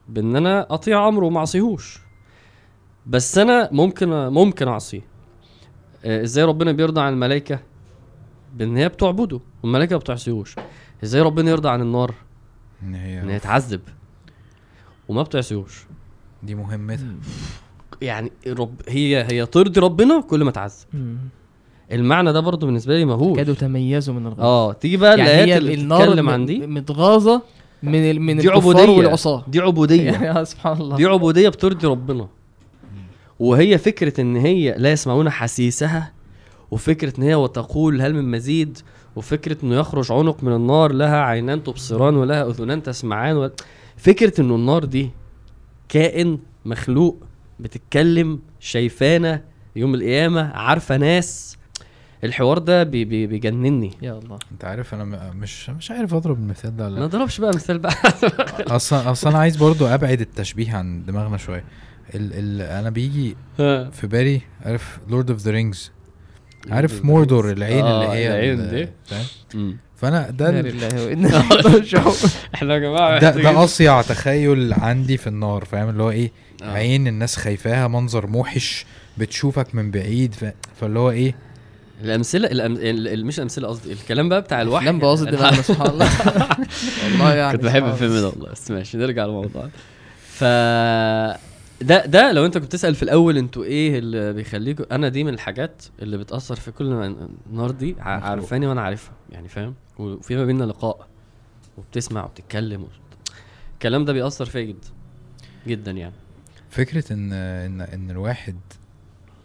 بإن أنا أطيع أمره وما أعصيهوش؟ بس أنا ممكن ممكن أعصيه. آه، إزاي ربنا بيرضى عن الملائكة؟ بإن هي بتعبده والملائكة ما بتعصيهوش. إزاي ربنا يرضى عن النار؟ إن إن هي هي تعذب. وما بتعصيهوش. دي مهمتها. يعني رب هي هي ترضي ربنا كل ما تعذب. المعنى ده برضو بالنسبة لي مهول كادوا تميزوا من الغضب آه تيجي بقى يعني الآيات هي اللي النار بتتكلم م- عن دي. متغاظة من ال... من دي الكفار عبودية. والعصاة. دي عبودية. يعني سبحان الله. دي عبودية بترضي ربنا. وهي فكرة إن هي لا يسمعون حسيسها وفكرة إن هي وتقول هل من مزيد وفكرة إنه يخرج عنق من النار لها عينان تبصران ولها أذنان تسمعان و... فكرة إنه النار دي كائن مخلوق بتتكلم شايفانا يوم القيامة عارفة ناس. الحوار ده بي بي بيجنني. يا الله. أنت عارف أنا مش مش عارف أضرب المثال ده ولا ما لا ضربش بقى مثال بقى. أصلا أصلا أنا عايز برضو أبعد التشبيه عن دماغنا شوية. ال ال أنا بيجي في بالي عارف لورد اوف ذا رينجز عارف موردور العين آه، اللي هي العين ال- دي. فأنا ده راجعون. إحنا يا جماعة ده ده أصيع تخيل عندي في النار فاهم؟ اللي هو إيه؟ آه. عين الناس خايفاها منظر موحش بتشوفك من بعيد ف... فاللي هو إيه؟ الأمثلة الأم... ال... ال- مش الامثله قصدي الكلام بقى بتاع الوحي. افلام بوظت دماغنا سبحان الله. والله يعني كنت بحب الفيلم. ده والله بس ماشي نرجع للموضوع. ف ده ده لو انت كنت تسأل في الأول أنتوا إيه اللي بيخليكوا أنا دي من الحاجات اللي بتأثر في كل النار دي. عارفاني وأنا عارفها يعني فاهم وفي ما بيننا لقاء وبتسمع وبتتكلم. الكلام ده بيأثر فيا جدا جدا يعني فكرة إن إن إن الواحد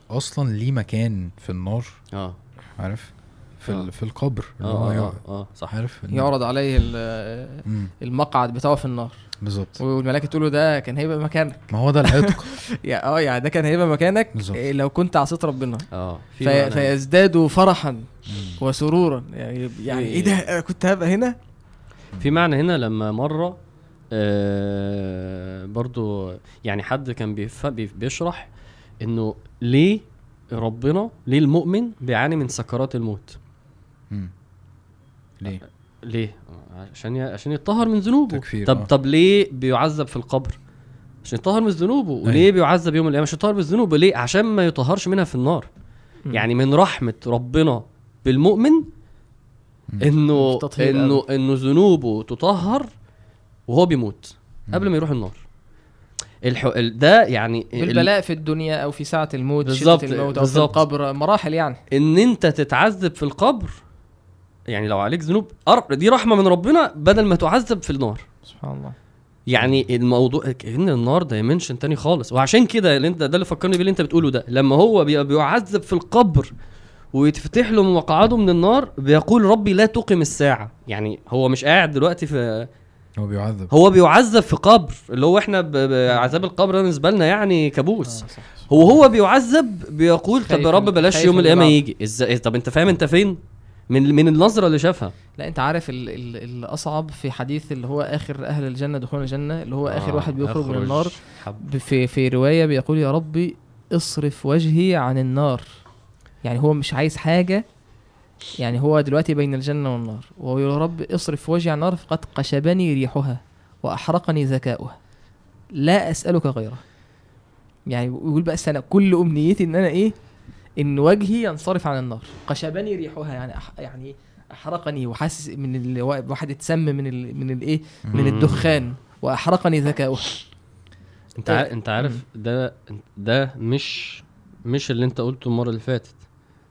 أصلا ليه مكان في النار آه عارف في آه. في القبر اللي آه هو آه, يقعد. آه صح عارف يعرض عليه المقعد بتاعه في النار بالظبط. والملائكه تقول له ده كان هيبقى مكانك. ما هو ده العتق يا آه يعني ده كان هيبقى مكانك بالظبط. إيه لو كنت عصيت ربنا. آه في في معنى- فيزداد فرحا. وسرورا. يعني يعني إيه ده؟ كنت هبقى هنا؟ في معنى هنا لما مرة آه برضو يعني حد كان بيشرح إنه ليه ربنا ليه المؤمن بيعاني من سكرات الموت؟ مم. ليه؟ ليه؟ عشان عشان يتطهر من ذنوبه. تكفير، طب آه. طب ليه بيعذب في القبر؟ عشان يطهر من ذنوبه. وليه أيوة. بيعذب يوم القيامة؟ عشان يطهر من ذنوبه. ليه؟ عشان ما يطهرش منها في النار. مم. يعني من رحمة ربنا بالمؤمن. إنه إنه إنه ذنوبه تطهر وهو بيموت قبل ما يروح النار. الح... ال- ده يعني ال- بالبلاء في الدنيا أو في ساعة الموت بالظبط، الموت أو في بالظبط. القبر مراحل يعني. إن أنت تتعذب في القبر يعني لو عليك ذنوب دي رحمة من ربنا بدل ما تعذب في النار. سبحان الله. يعني الموضوع كأن النار dimension تاني خالص. وعشان كده اللي أنت ده اللي فكرني بيه اللي أنت بتقوله ده. لما هو بي- بيعذب في القبر ويتفتح له مقعده من النار بيقول ربي لا تقم الساعة. يعني هو مش قاعد دلوقتي في هو بيعذب. هو بيعذب في قبر. اللي هو إحنا ب- بعذاب القبر ده بالنسبة لنا يعني كابوس. آه، صح. هو هو بيعذب بيقول طب يا رب بلاش يوم القيامة. يجي. إزاي طب أنت فاهم أنت فين؟ من من النظرة اللي شافها. لا انت عارف ال ال الأصعب في حديث اللي هو آخر أهل الجنة دخول الجنة اللي هو آخر آه، واحد بيخرج من النار. في في رواية بيقول يا ربي اصرف وجهي عن النار. يعني هو مش عايز حاجة يعني هو دلوقتي بين الجنة والنار. وهو يا رب اصرف وجهي عن النار فقد قشبني ريحها وأحرقني ذكاؤها. لا أسألك غيره. يعني يقول بس أنا كل أمنيتي إن أنا إيه إن وجهي ينصرف عن النار. قشبني ريحها يعني أح يعني أحرقني وحاسس من ال- واحد اتسم من ال من الايه من. الدخان وأحرقني ذكاؤها أنت عارف أنت عارف ده ده مش مش اللي أنت قلته المرة اللي فاتت.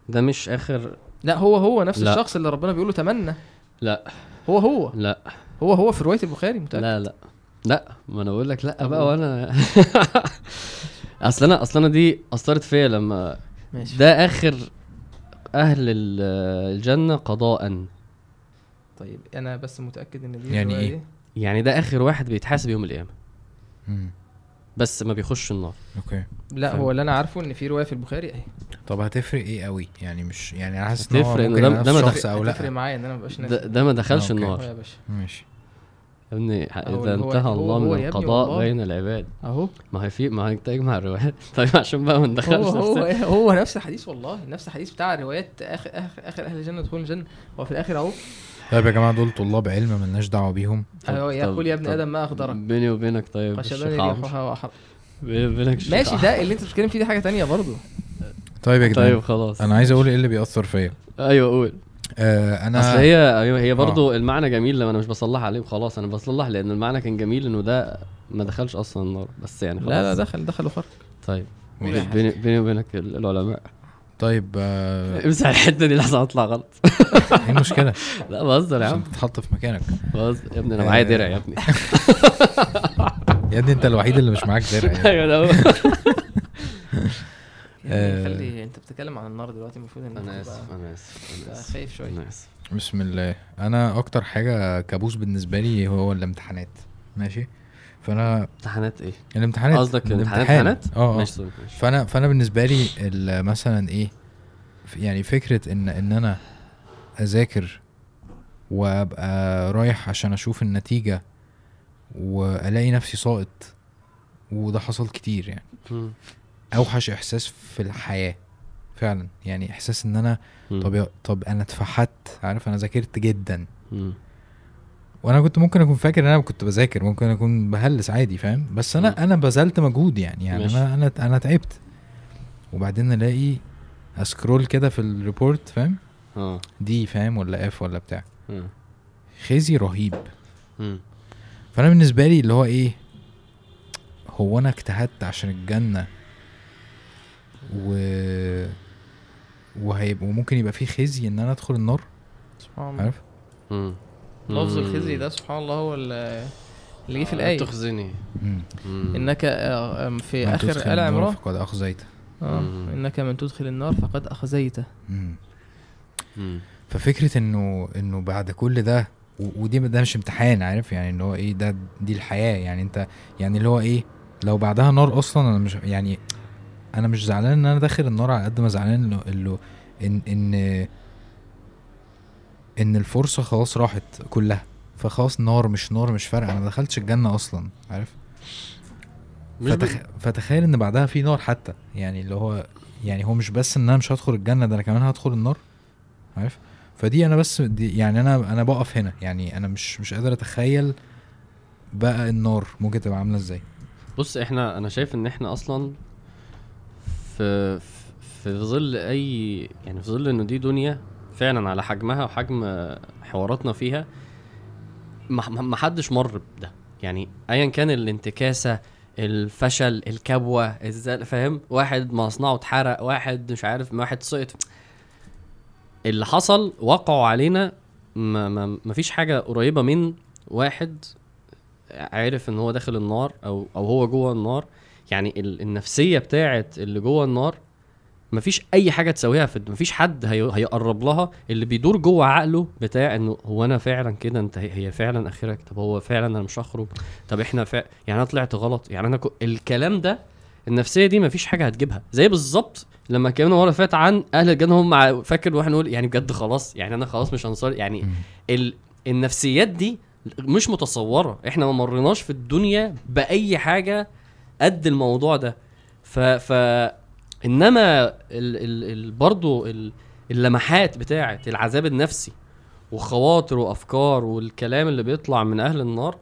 ده مش آخر لا هو هو نفس لا. الشخص اللي ربنا بيقول له تمنى. لا. هو هو. لا. هو هو في رواية البخاري متأكد؟ لا لا. لا ما أنا بقول لك لا بقى وأنا أصل أنا أصل أنا دي أثرت فيا لما ماشي. ده آخر أهل ال- الجنة قضاء. طيب أنا بس متأكد إن دي يعني؟ دي. يعني ده آخر واحد بيتحاسب يوم القيامة. بس ما بيخش النار. أوكي. لا. هو اللي أنا عارفه إن في رواية في البخاري أهي. طب هتفرق إيه قوي؟ يعني مش يعني أنا حاسس إن هو هتفرق ده- ده ما الشخص دخل- أو هتفرق لأ. معايا إن أنا مبقاش ده, ناسي. ده ما دخلش. النار. يا باشا. ماشي. يا ابني إذا هو- انتهى هو- الله هو من القضاء. بين العباد. أهو. ما هي في ما هي تجمع الروايات. طيب عشان بقى ما هو ندخلش هو نفسنا. هو نفس الحديث والله نفس الحديث بتاع روايات آخر آخر, آخر أهل الجنة دخول الجنة. هو في الآخر أهو. طيب يا جماعة دول طلاب علم ملناش دعوة بيهم. طب- يقول يا ابن آدم ما أخضرك. بيني وبينك طيب بيني وبينك ماشي. ده اللي انت بتتكلم فيه دي حاجة تانية برضه. طيب يا جدعان طيب خلاص. أنا عايز أقول إيه اللي بيأثر فيا. أيوه قول. آه أنا أصل هي أيوه هي برضه المعنى جميل لما أنا مش بصلح عليه وخلاص أنا بصلح لأن المعنى كان جميل إنه ده ما دخلش أصلا النار. بس يعني خلاص لا لا دخل دخل وخرج طيب. بيني بيني وبينك ال- العلماء. طيب آه امسح الحتة دي لحظه أطلع غلط. إيه المشكلة؟ لا بهزر يا عم. عشان تتحط في مكانك. بهزر. يا ابني أنا معايا آه. درع يا ابني. يا ابني أنت الوحيد اللي مش معاك درع يعني. أيوه. يعني آه. خلي انت بتتكلم عن النار دلوقتي المفروض إن أنا آسف أنا آسف أنا آسف خايف شوية. أنا آسف. بسم الله. أنا أكتر حاجة كابوس بالنسبة لي هو الامتحانات. ماشي؟ فأنا امتحانات إيه؟ الامتحانات. قصدك الامتحان. امتحانات آه ماشي سوري، ماشي. فأنا فأنا بالنسبة لي ال- مثلا إيه يعني فكرة إن إن أنا أذاكر وأبقى رايح عشان أشوف النتيجة وألاقي نفسي ساقط وده حصل كتير يعني. أوحش إحساس في الحياة فعلا يعني إحساس إن أنا. طب طب أنا اتفحت عارف أنا ذاكرت جدا. وأنا كنت ممكن أكون فاكر إن أنا كنت بذاكر ممكن أكون بهلس عادي فاهم بس. أنا أنا بذلت مجهود يعني يعني ماشي. أنا أنا أنا تعبت وبعدين ألاقي أسكرول كده في الريبورت فاهم آه دي فاهم ولا اف ولا بتاع. خزي رهيب. فأنا بالنسبة لي اللي هو إيه هو أنا اجتهدت عشان الجنة و وهيبقى وممكن يبقى في خزي إن أنا أدخل النار. سبحان الله. عارف. لفظ. الخزي ده سبحان الله هو اللي جه في آه، الآية. تخزني. إنك آه، في من آخر تدخل ال النار عمران. فقد أخزيت. آه، مم. إنك من تدخل النار فقد اخزيته. ففكرة إنه إنه بعد كل ده ودي ده مش امتحان عارف؟ يعني اللي هو إيه ده دي الحياة. يعني أنت يعني اللي هو إيه لو بعدها نار أصلا أنا مش يعني أنا مش زعلان ان أنا داخل النار على قد ما زعلان انه انه ان ان ان الفرصة خلاص راحت كلها. فخلاص نار مش نار مش فارقة. أنا ما دخلتش الجنة أصلا عارف؟ فتخ... فتخيل ان بعدها في نار حتى. يعني اللي هو يعني هو مش بس ان أنا مش هدخل الجنة ده أنا كمان هدخل النار عارف؟ فدي أنا بس دي يعني أنا أنا بقف هنا. يعني أنا مش مش قادر اتخيل بقى النار ممكن تبقى عاملة إزاي. بص إحنا أنا شايف ان إحنا أصلا في في ظل أي يعني في ظل إنه دي دنيا فعلا على حجمها وحجم حواراتنا فيها ما حدش مر بده. يعني ايا كان الانتكاسة الفشل الكبوة إزاي فاهم؟ واحد مصنعه اتحرق واحد مش عارف واحد سقط. اللي حصل وقعوا علينا ما, ما, ما فيش حاجة قريبة من واحد عارف إن هو داخل النار أو أو هو جوه النار. يعني ال- النفسية بتاعت اللي جوه النار مفيش أي حاجة تساويها في مفيش حد هي هيقرب لها. اللي بيدور جوه عقله بتاع إنه هو أنا فعلا كده أنت هي هي فعلا آخرك؟ طب هو فعلا أنا مش هخرج؟ طب إحنا فع... يعني أنا طلعت غلط؟ يعني أنا ك... الكلام ده النفسية دي مفيش حاجة هتجيبها. زي بالظبط لما اتكلمنا مرة فات عن أهل الجنة هم. فاكر وإحنا نقول يعني بجد خلاص يعني أنا خلاص مش هنصار يعني ال... النفسيات دي مش متصورة. إحنا ما مريناش في الدنيا بأي حاجة قد الموضوع ده. ف ف إنما ال ال ال برضه ال اللمحات بتاعه العذاب النفسي وخواطر وأفكار والكلام اللي بيطلع من أهل النار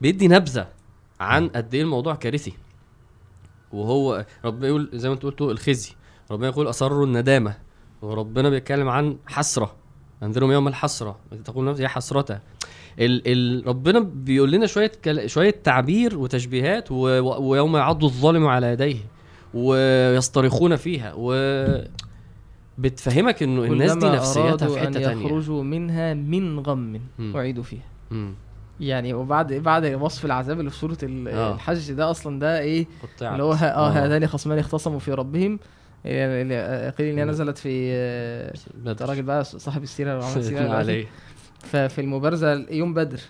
بيدي نبذة عن قد إيه الموضوع كارثي. وهو ربنا يقول زي ما أنت قلت الخزي. ربنا يقول أصروا الندامة. وربنا بيتكلم عن حسرة. أنذرهم يوم الحسرة. تقول نفسي يا حسرته ال ال ربنا بيقول لنا شوية كل... شوية تعبير وتشبيهات و... و... ويوم يعض الظالم على يديه ويصطرخون فيها و بتفهمك إنه الناس دي نفسيتها في حتة تانية يخرجوا منها من غم مم. أعيدوا فيها مم. يعني وبعد بعد وصف العذاب اللي في سورة ال- آه. الحج ده أصلا ده إيه قطعت. اللي هو ه- آه هذان خصمان اختصموا في ربهم يعني اللي- قيل ان هي مم. نزلت في آه، بدر. ده راجل بقى صاحب السيرة وعمل السيره دلوقتي. عليه ففي المبارزة يوم بدر.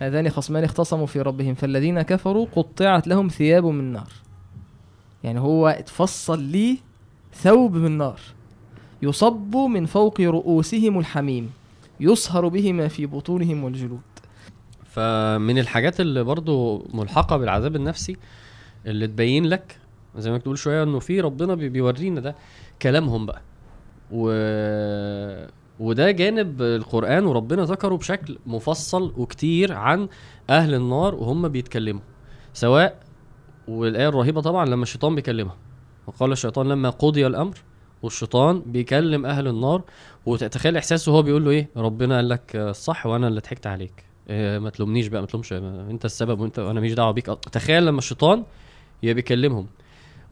هذان خصمان اختصموا في ربهم فالذين كفروا قطعت لهم ثياب من نار يعني هو اتفصل ليه ثوب من نار يصب من فوق رؤوسهم الحميم يصهر به ما في بطونهم والجلود. فمن الحاجات اللي برضو ملحقة بالعذاب النفسي اللي تبين لك زي ما بتقول شوية إنه في ربنا بي- بيورينا ده كلامهم بقى. و وده جانب القرآن وربنا ذكره بشكل مفصل وكتير عن أهل النار وهم بيتكلموا. سواء والآية الرهيبة طبعا لما الشيطان بيكلمها. وقال الشيطان لما قضي الأمر والشيطان بيكلم أهل النار وتتخيل إحساسه هو بيقول له إيه؟ ربنا قال لك الصح وأنا اللي ضحكت عليك. إيه ما تلومنيش بقى ما تلومش أنت السبب وأنت وأنا ماليش دعوة بيك. تخيل لما الشيطان يبقى بيكلمهم.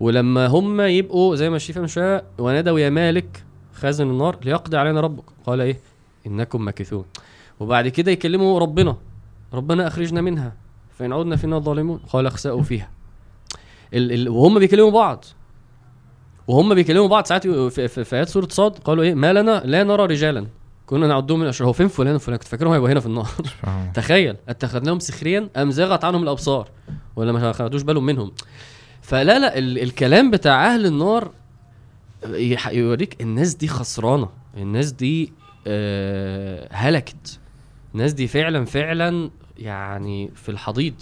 ولما هم يبقوا زي ما الشيفه من شوية ونادوا يا مالك خازن النار ليقضي علينا ربك. قال إيه؟ إنكم ماكثون وبعد كده يكلموا ربنا. ربنا أخرجنا منها. فإن عدنا فينا ظالمون قال اخسأوا فيها. ال ال وهم بيكلموا بعض. وهم بيكلموا بعض ساعات في, في, في آيات سورة صاد قالوا إيه؟ ما لنا لا نرى رجالا. كنا نعدهم من الأشرار. هو فين فلان وفلان؟ كنت فاكرهم هيبقوا هنا في النار. تخيل اتخذناهم سخريا أم زاغت عنهم الأبصار؟ ولا ما خدوش بالهم منهم. فلا لا ال الكلام بتاع أهل النار يوريك الناس دي خسرانة الناس دي آه هلكت الناس دي فعلا فعلا يعني في الحضيض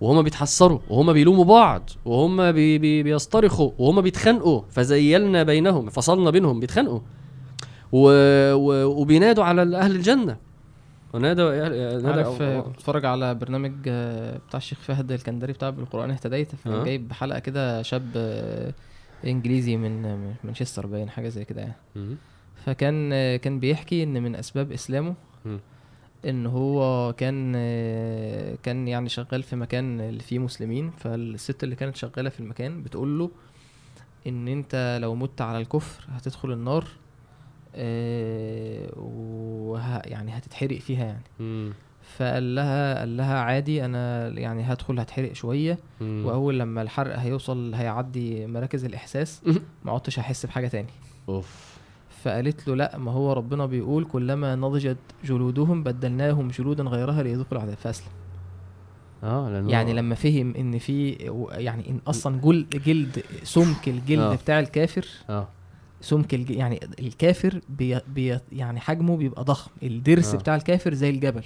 وهما بيتحسروا وهما بيلوموا بعض وهما بي بي بيصطرخوا وهما بيتخانقوا فزيلنا بينهم فصلنا بينهم بيتخانقوا و و وبينادوا على أهل الجنة ونادوا يا- نادى عارف آه، بتفرج على برنامج آه، بتاع الشيخ فهد الكندري بتاع بالقران اهتديت فكان آه. جايب حلقة كده شاب آه، إنجليزي من مانشستر باين حاجة زي كده يعني. فكان كان بيحكي إن من أسباب إسلامه. إن هو كان كان يعني شغال في مكان اللي فيه مسلمين فالست اللي كانت شغالة في المكان بتقول له إن أنت لو مت على الكفر هتدخل النار آه، وه يعني هتتحرق فيها يعني. فقال لها قال لها عادي أنا يعني هدخل هتحرق شوية مم. وأول لما الحرق هيوصل هيعدي مراكز الإحساس. ما عدتش هحس بحاجة تاني أوف فقالت له لأ ما هو ربنا بيقول كلما نضجت جلودهم بدلناهم جلودا غيرها ليذوقوا العذاب فأسلم آه لأنه يعني لما فهم إن في يعني إن أصلا جل جلد سمك الجلد آه. بتاع الكافر آه سمك الج... يعني الكافر بي... بي... يعني حجمه بيبقى ضخم الضرس آه. بتاع الكافر زي الجبل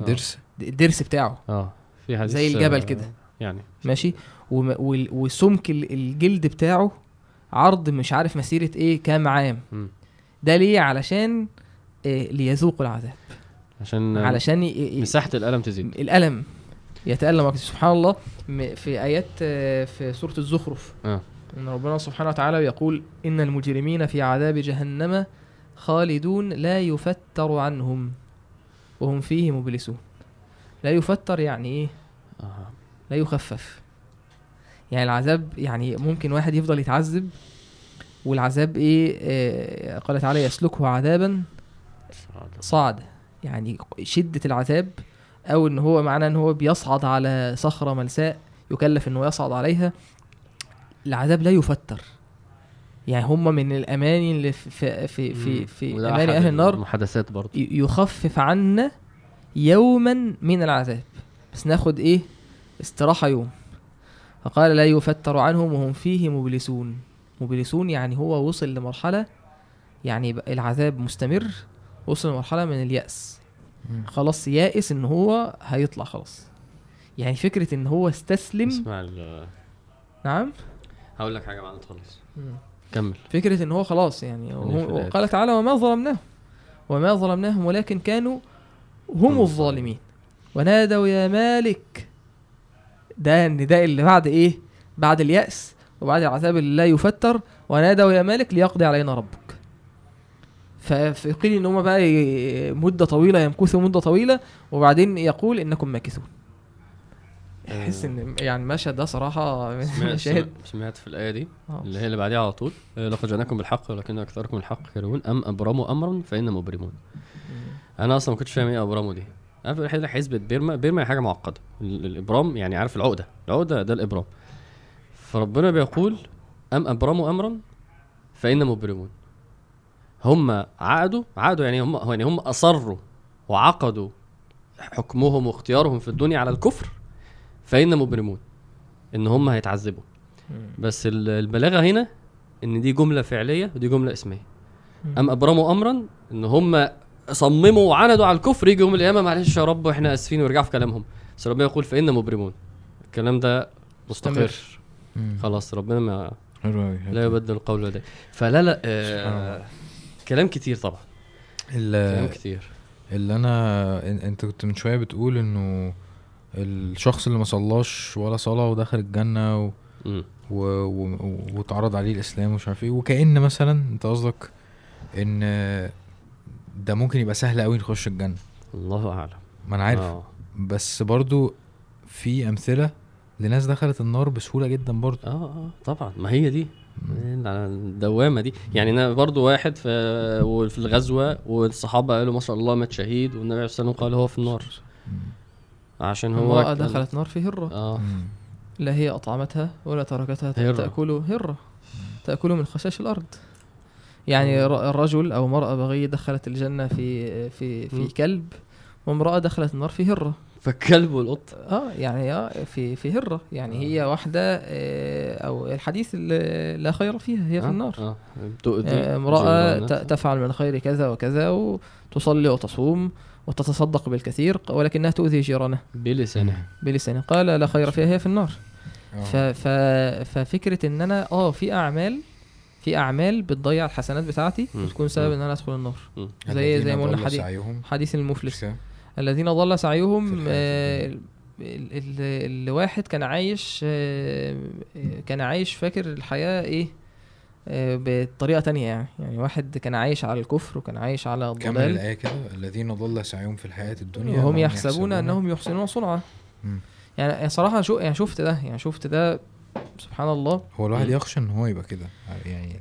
آه. درس الضرس بتاعه آه في حديث زي الجبل آه، كده. يعني ماشي. وسمك ال- الجلد بتاعه عرض مش عارف مسيرة إيه كام عام مم. ده ليه علشان إيه ليذوقوا العذاب عشان آه، علشان. ي... مساحة الألم تزيد الألم يتألم أكتر. سبحان الله م- في آيات آه، في سورة الزخرف آه إن ربنا سبحانه وتعالى يقول إن المجرمين في عذاب جهنم خالدون لا يفتر عنهم وهم فيه مبلسون. لا يفتر يعني آه. لا يخفف. يعني العذاب يعني ممكن واحد يفضل يتعذب والعذاب إيه؟ آه قال تعالى يسلكه عذابا صعد يعني شدة العذاب أو إن هو معناه إن هو بيصعد على صخرة ملساء يكلف إنه يصعد عليها. العذاب لا يفتر. يعني هم من الأماني اللي في في في. في أماني أهل النار المحادثات برضه. يخفف عنا يوما من العذاب. بس ناخد إيه؟ استراحة يوم. فقال لا يفتر عنهم وهم فيه مبلسون. مبلسون يعني هو وصل لمرحلة يعني العذاب مستمر وصل لمرحلة من اليأس. مم. خلاص يائس إن هو هيطلع خلاص. يعني فكرة إن هو استسلم اسمع ال- نعم؟ هقول لك حاجة بعد خالص. كمل. فكرة إن هو خلاص يعني هو الآية. قال تعالى وما ظلمناهم وما ظلمناهم ولكن كانوا هم الظالمين. ونادوا يا مالك. ده النداء اللي بعد إيه؟ بعد اليأس وبعد العذاب اللي لا يفتر. ونادوا يا مالك ليقضي علينا ربك. فقيل إن هم بقى مدة طويلة يمكثوا مدة طويلة وبعدين يقول إنكم ماكثون. أحس إن يعني المشهد ده صراحة من سمعت, في الآية دي آه. اللي هي اللي بعديها على طول آه، لقد جاءناكم بالحق ولكن أكثركم الحق كارهون أم أبرموا أمرا فان مبرمون. أنا أصلا ما كنتش فاهم إيه أبرموا دي. عارف الحته حسبة بيرما بيرما هي حاجة معقدة. ال- الإبرام يعني عارف العقدة العقدة ده الإبرام. فربنا بيقول أم أبرموا أمرا فان مبرمون. هم عقدوا عقدوا يعني هم يعني هم أصروا وعقدوا حكمهم واختيارهم في الدنيا على الكفر فإن مبرمون إن هم هيتعذبوا. بس ال- البلاغة هنا إن دي جملة فعلية ودي جملة اسميه أم أبرموا امرا إن هم صمموا وعندوا على الكفر يجي يوم القيامة معلش يا رب إحنا آسفين ويرجعوا في كلامهم. بس ربنا يقول فإن مبرمون الكلام ده مستقر. خلاص ربنا ما. لا يبدل القول لديه فلا لا آه. كلام كتير طبعا. كلام كتير. اللي أنا إن- أنت كنت من شوية بتقول إنه الشخص اللي ما صلاش ولا صلاة ودخل الجنة و... و... و... واتعرض عليه الإسلام ومش عارف إيه. وكأن مثلا أنت قصدك إن ده ممكن يبقى سهل قوي نخش الجنة. الله أعلم. ما أنا عارف. آه. بس برضو في أمثلة لناس دخلت النار بسهولة جدا برضو. آه آه طبعا. ما هي دي. الدوامة دي؟ يعني أنا برضو واحد في وفي الغزوة والصحابة قالوا ما شاء الله مات شهيد والنبي عليه الصلاة والسلام قال هو في النار. عشان هو امرأة دخلت نار في هرة. آه. مم. لا هي أطعمتها ولا تركتها هرة. تأكل هرة. تأكل من خشاش الأرض. يعني ر- الرجل أو امرأة بغية دخلت الجنة في في. في كلب وامرأة دخلت النار في هرة. فالكلب والقط. آه يعني آه في في هرة. يعني هي واحدة آه، أو الحديث لا خير فيها هي في آه، النار. آه. تؤذي آه، امرأة تؤذي ت- الناس. تفعل من الخير كذا وكذا وتصلي وتصوم. وتتصدق بالكثير ولكنها تؤذي جيرانها بلسانه بلسانه قال لا خير فيها هي في النار آه. ف ف ففكرة إن أنا آه في أعمال في أعمال بتضيع الحسنات بتاعتي. وتكون سبب. إن أنا أدخل النار. زي زي ما قلنا حديث حديث المفلس؟ الذين ضل سعيهم آه، ال- ال- الواحد كان عايش آه، كان عايش فاكر الحياة إيه آه، بطريقة تانية يعني. يعني واحد كان عايش على الكفر وكان عايش على كمل الضلال. الآية كده الذين ضل سعيهم في الحياة الدنيا وهم يحسبون أنهم يحسنون صنعا. مم. يعني صراحة شو يعني شفت ده يعني شفت ده سبحان الله. هو الواحد. يخشى إن هو يبقى كده. يعني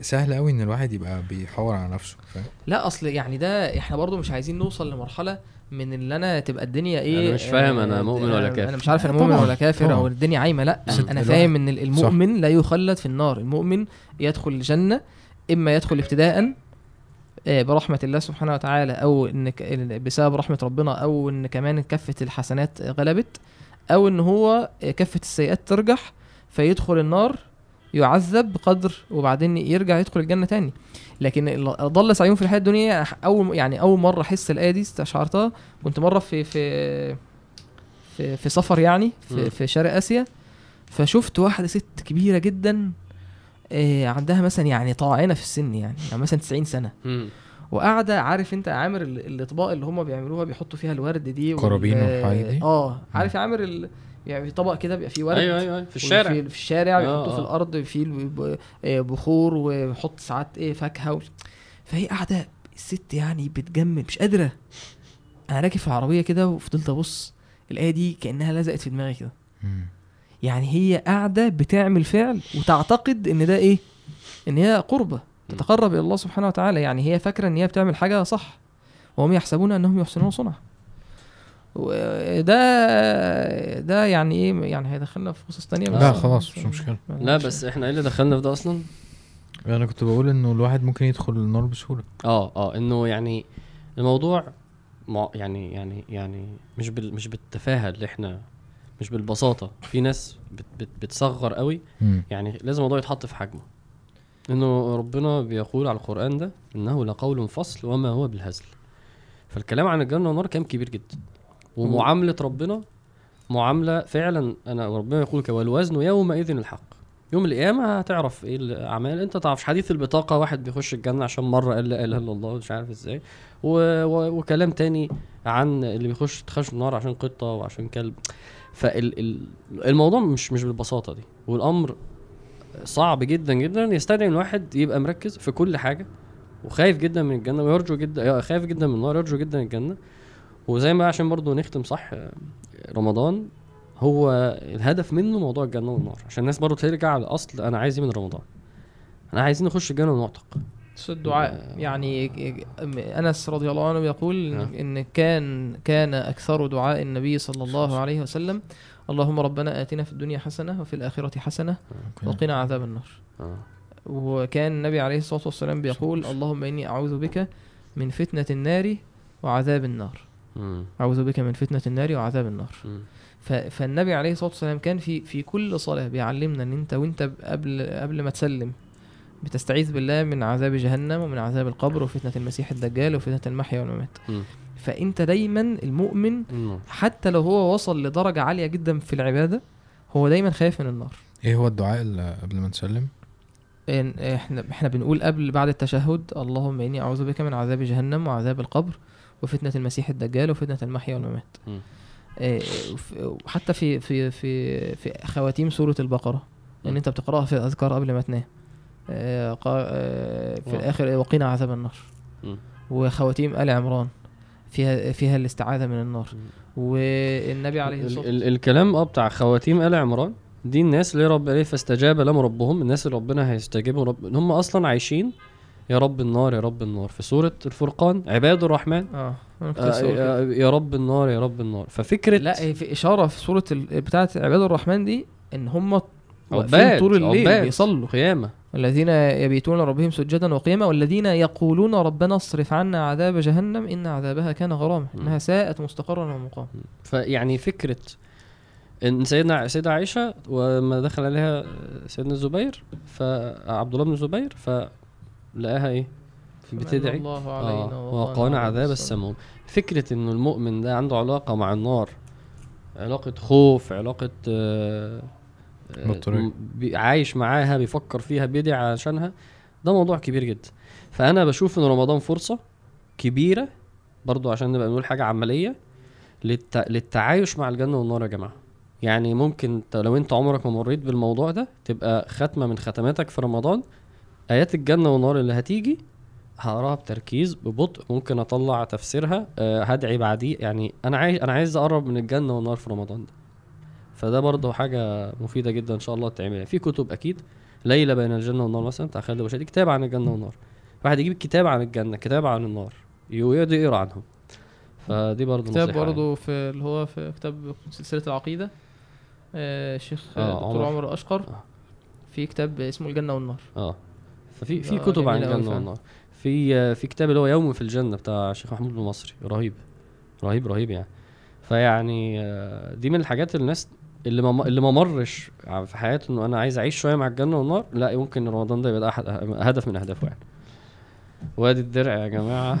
سهل قوي إن الواحد يبقى بيحور على نفسه فاهم؟ لا أصل يعني ده إحنا برضو مش عايزين نوصل لمرحلة من اللي أنا تبقى الدنيا إيه أنا مش فاهم أنا آه، مؤمن ولا كافر. أنا مش عارف أنا طبعاً، مؤمن ولا كافر طبعاً. أو الدنيا عايمة لأ أنا فاهم إن المؤمن لا يخلد في النار المؤمن يدخل الجنة إما يدخل ابتداء آه، برحمة الله سبحانه وتعالى أو إن بسبب رحمة ربنا أو إن كمان كفة الحسنات غلبت أو إن هو كفة السيئات ترجح فيدخل النار يعذب بقدر وبعدين يرجع يدخل الجنة تاني لكن ضل سعيهم في الحياة الدنيا أول يعني أول مرة أحس الآية دي استشعرتها كنت مرة في في في, في سفر يعني. في, في شرق آسيا فشفت واحدة ست كبيرة جدا آه، عندها مثلا يعني طاعنة في السن يعني, يعني مثلا 90 سنة مم. وقاعدة عارف أنت عامر ال- الإطباق اللي هم بيعملوها بيحطوا فيها الورد دي قرابين والحاجات دي؟ آه عارف يا عامر. يعني في طبق كده بيبقى فيه ورد أيوه أيوه أيوة، في الشارع. في, في الشارع آه، بيحطوه في آه. الأرض فيه آه، بخور ويحط ساعات إيه فاكهة و... فهي قاعدة الست يعني بتجمل مش قادرة. أنا راكب في العربية كده وفضلت أبص الآية دي كأنها لزقت في دماغي كده. يعني هي قاعدة بتعمل فعل وتعتقد إن ده إيه؟ إن هي قربة تتقرب إلى الله سبحانه وتعالى. يعني هي فاكرة إن هي بتعمل حاجة صح وهم يحسبون أنهم يحسنون صنعا وده ده يعني إيه؟ يعني هيدخلنا في قصص تانية لا خلاص مش مشكلة. لا بس إحنا إيه اللي دخلنا في ده أصلا؟ أنا كنت بقول إنه الواحد ممكن يدخل النار بسهولة. آه آه إنه يعني الموضوع يعني يعني يعني مش بال مش بالتفاهة اللي إحنا مش بالبساطة. في ناس بت بت بتصغر قوي. مم. يعني لازم الموضوع يتحط في حجمه. إنه ربنا بيقول على القرآن ده إنه لقول فصل وما هو بالهزل. فالكلام عن الجنة والنار كلام كبير جدا. ومعاملة ربنا معاملة فعلا أنا ربنا يقول والوزن يومئذ الحق. يوم القيامة هتعرف إيه الأعمال. أنت تعرفش حديث البطاقة واحد بيخش الجنة عشان مرة قال لا إله إلا الله مش عارف إزاي. و... و... وكلام تاني عن اللي بيخش تخش النار عشان قطة وعشان كلب. فالموضوع مش مش بالبساطة دي. والأمر صعب جدا جدا يستدعي إن الواحد يبقى مركز في كل حاجة وخايف جدا من الجنة ويرجو جدا خايف جدا من النار يرجو جدا الجنة. وزي ما عشان برضو نختم صح رمضان هو الهدف منه موضوع الجنة والنار. عشان الناس برضو ترجع لاصل أنا عايز إيه من رمضان؟ أنا عايزين نخش الجنة ونعتق. الدعاء يعني أنس رضي الله عنه يقول ان كان كان أكثر دعاء النبي صلى الله عليه وسلم اللهم ربنا آتنا في الدنيا حسنة وفي الآخرة حسنة وقنا عذاب النار. آه. وكان النبي عليه الصلاة والسلام بيقول اللهم إني أعوذ بك من فتنة النار وعذاب النار. أعوذ بك من فتنة النار وعذاب النار. فالنبي عليه الصلاة والسلام كان في في كل صلاة بيعلمنا إن أنت وأنت قبل قبل ما تسلم بتستعيذ بالله من عذاب جهنم ومن عذاب القبر وفتنة المسيح الدجال وفتنة المحيا والممات. فأنت دايما المؤمن حتى لو هو وصل لدرجة عالية جدا في العبادة هو دايما خايف من النار. إيه هو الدعاء اللي قبل ما نسلم؟ إحنا إحنا بنقول قبل بعد التشهد اللهم إني أعوذ بك من عذاب جهنم وعذاب القبر. وفتنة المسيح الدجال وفتنة المحيا والممات. إيه وحتى في في في في خواتيم سورة البقرة ان انت بتقراها في الاذكار قبل ما تنام. آه، آه، في الآخر وقنا عذاب النار. وخواتيم آل عمران فيها فيها الاستعاذة من النار. والنبي عليه الصلاة والسلام الكلام آه بتاع خواتيم آل عمران دي الناس اللي رب فاستجاب لهم ربهم الناس اللي ربنا هيستجيبهم رب هم أصلا عايشين يا رب النار يا رب النار. في سورة الفرقان عباد الرحمن. آه, آه يا رب النار يا رب النار. ففكرة لا في إشارة في سورة بتاعة عباد الرحمن دي إن هم واقفين طول الليل عباد. بيصلوا. قيامة. الذين يبيتون لربهم سجدا وقياما والذين يقولون ربنا اصرف عنا عذاب جهنم إن عذابها كان غراما إنها ساءت مستقرا ومقاما. فيعني فكرة إن سيدنا سيدة عائشة وما دخل عليها سيدنا الزبير فعبد الله بن الزبير فلقاها إيه؟ بتدعي؟ الله علينا آه وقانا عذاب السموم فكرة إنه المؤمن ده عنده علاقة مع النار علاقة خوف علاقة آه عايش معاها بيفكر فيها بيدعي عشانها ده موضوع كبير جدا. فأنا بشوف إن رمضان فرصة كبيرة برضو عشان نبقى نقول حاجة عملية للت... للتعايش مع الجنة والنار يا جماعة. يعني ممكن لو أنت عمرك ما مريت بالموضوع ده تبقى ختمه من ختماتك في رمضان آيات الجنة والنار اللي هتيجي هقراها بتركيز ببطء ممكن أطلع تفسيرها. أه هدعي بعديه يعني أنا عايز أنا عايز أقرب من الجنة والنار في رمضان ده. فده برضه حاجة مفيدة جدا إن شاء الله تعمل يعني في كتب أكيد. ليلى بين الجنة والنار مثلا بتاع خالد بشادي كتاب عن الجنة والنار. واحد يجيب كتاب عن الجنة كتاب عن النار ويقعد يقرأ عنهم. فدي برضه كتاب برضه يعني. في اللي هو في كتاب سلسلة العقيدة. آه الشيخ آه دكتور عمر. الاشقر آه. في كتاب اسمه الجنة والنار. آه. ففي في كتب عن الجنة والنار في في كتاب اللي هو يوم في الجنة بتاع الشيخ محمود المصري. رهيب. رهيب رهيب يعني. فيعني آه، دي من الحاجات اللي الناس اللي ما اللي ما مرش في حياته إنه أنا عايز أعيش شوية مع الجنة والنار. لا يمكن رمضان ده يبقى أحد هدف من أهدافه يعني. وادي الدرع يا جماعة.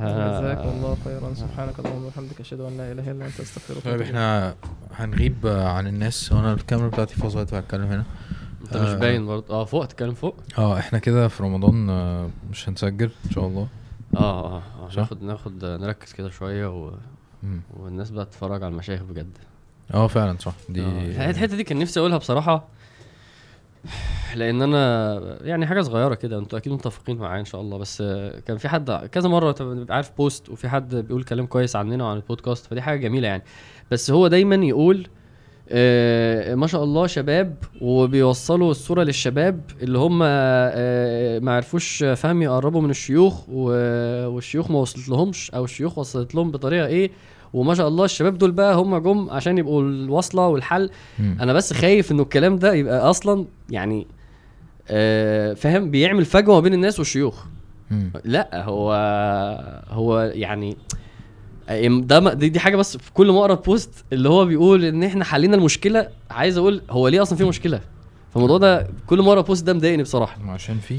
جزاك الله خيرا. سبحانك اللهم وبحمدك. أشهد أن لا إله إلا أنت. أستغفرك طيب إحنا هنغيب عن الناس. وأنا الكاميرا بتاعتي فاصلة هتكلم هنا. انت مش آه. باين برضه. آه فوق تتكلم فوق. آه إحنا كده في رمضان آه، مش هنسجل إن شاء الله. آه آه, آه. ناخد ناخد نركز كده شوية و... والناس بقى تتفرج على المشايخ بجد. آه فعلا صح. دي آه. الحتة دي كان نفسي أقولها بصراحة لأن أنا يعني حاجة صغيرة كده. أنتوا أكيد متفقين معايا إن شاء الله. بس كان في حد كذا مرة بيبقى عارف بوست وفي حد بيقول كلام كويس عننا وعن البودكاست؟ فدي حاجة جميلة يعني. بس هو دايما يقول آه ما شاء الله شباب وبيوصلوا الصورة للشباب اللي هم آه ما عرفوش فهم يقربوا من الشيوخ والشيوخ ما وصلت لهمش أو الشيوخ وصلت لهم بطريقة إيه وما شاء الله الشباب دول بقى هم جم عشان يبقوا الوصلة والحل م. أنا بس خايف إنه الكلام ده يبقى أصلا يعني آه فاهم بيعمل فجوة بين الناس والشيوخ م. لأ هو هو يعني ده دي, دي حاجة بس في كل ما أقرأ post اللي هو بيقول إن إحنا حلينا المشكلة عايز أقول هو ليه أصلا في مشكلة؟ فالموضوع ده كل ما أقرأ post ده مضايقني بصراحة. عشان في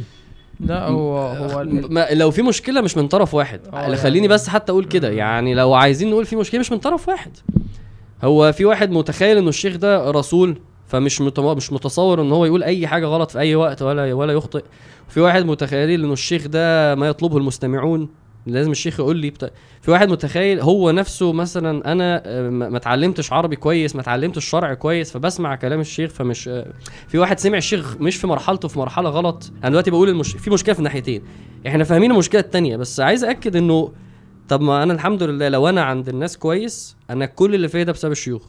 لا هو هو ما لو في مشكلة مش من طرف واحد. يعني خليني بس حتى أقول كده يعني لو عايزين نقول في مشكلة مش من طرف واحد. هو في واحد متخيل إنه الشيخ ده رسول فمش. مش متصور إن هو يقول أي حاجة غلط في أي وقت ولا ولا يخطئ. في واحد متخيلين إنه الشيخ ده ما يطلبه المستمعون. لازم الشيخ يقول لي بتا... في واحد متخيل هو نفسه مثلا أنا آه، ما اتعلمتش عربي كويس ما اتعلمتش شرع كويس فبسمع كلام الشيخ فمش آه، في واحد سمع الشيخ مش في مرحلته في مرحلة غلط. أنا دلوقتي بقول المش... في مشكلة في الناحيتين. إحنا فاهمين المشكلة التانية بس عايز اكد إنه طب ما أنا الحمد لله لو أنا عند الناس كويس أنا كل اللي فيا ده بسبب الشيوخ.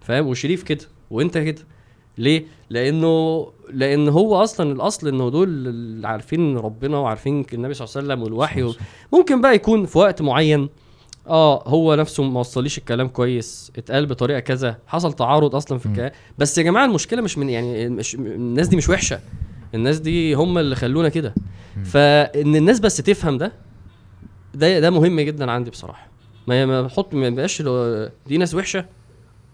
فاهم؟ وشريف كده وأنت كده. ليه لأنه لأن هو أصلا الأصل إنه دول اللي عارفين ربنا وعارفين النبي صلى الله عليه وسلم والوحي. ممكن بقى يكون في وقت معين آه هو نفسه ما وصليش الكلام كويس اتقال بطريقة كذا حصل تعارض أصلا في. الكلام بس يا جماعة المشكلة مش من يعني مش الناس دي مش وحشة الناس دي هم اللي خلونا كده. فإن الناس بس تفهم ده ده ده مهم جدا عندي بصراحة ما ما بحط ما يبقاش لو- دي ناس وحشة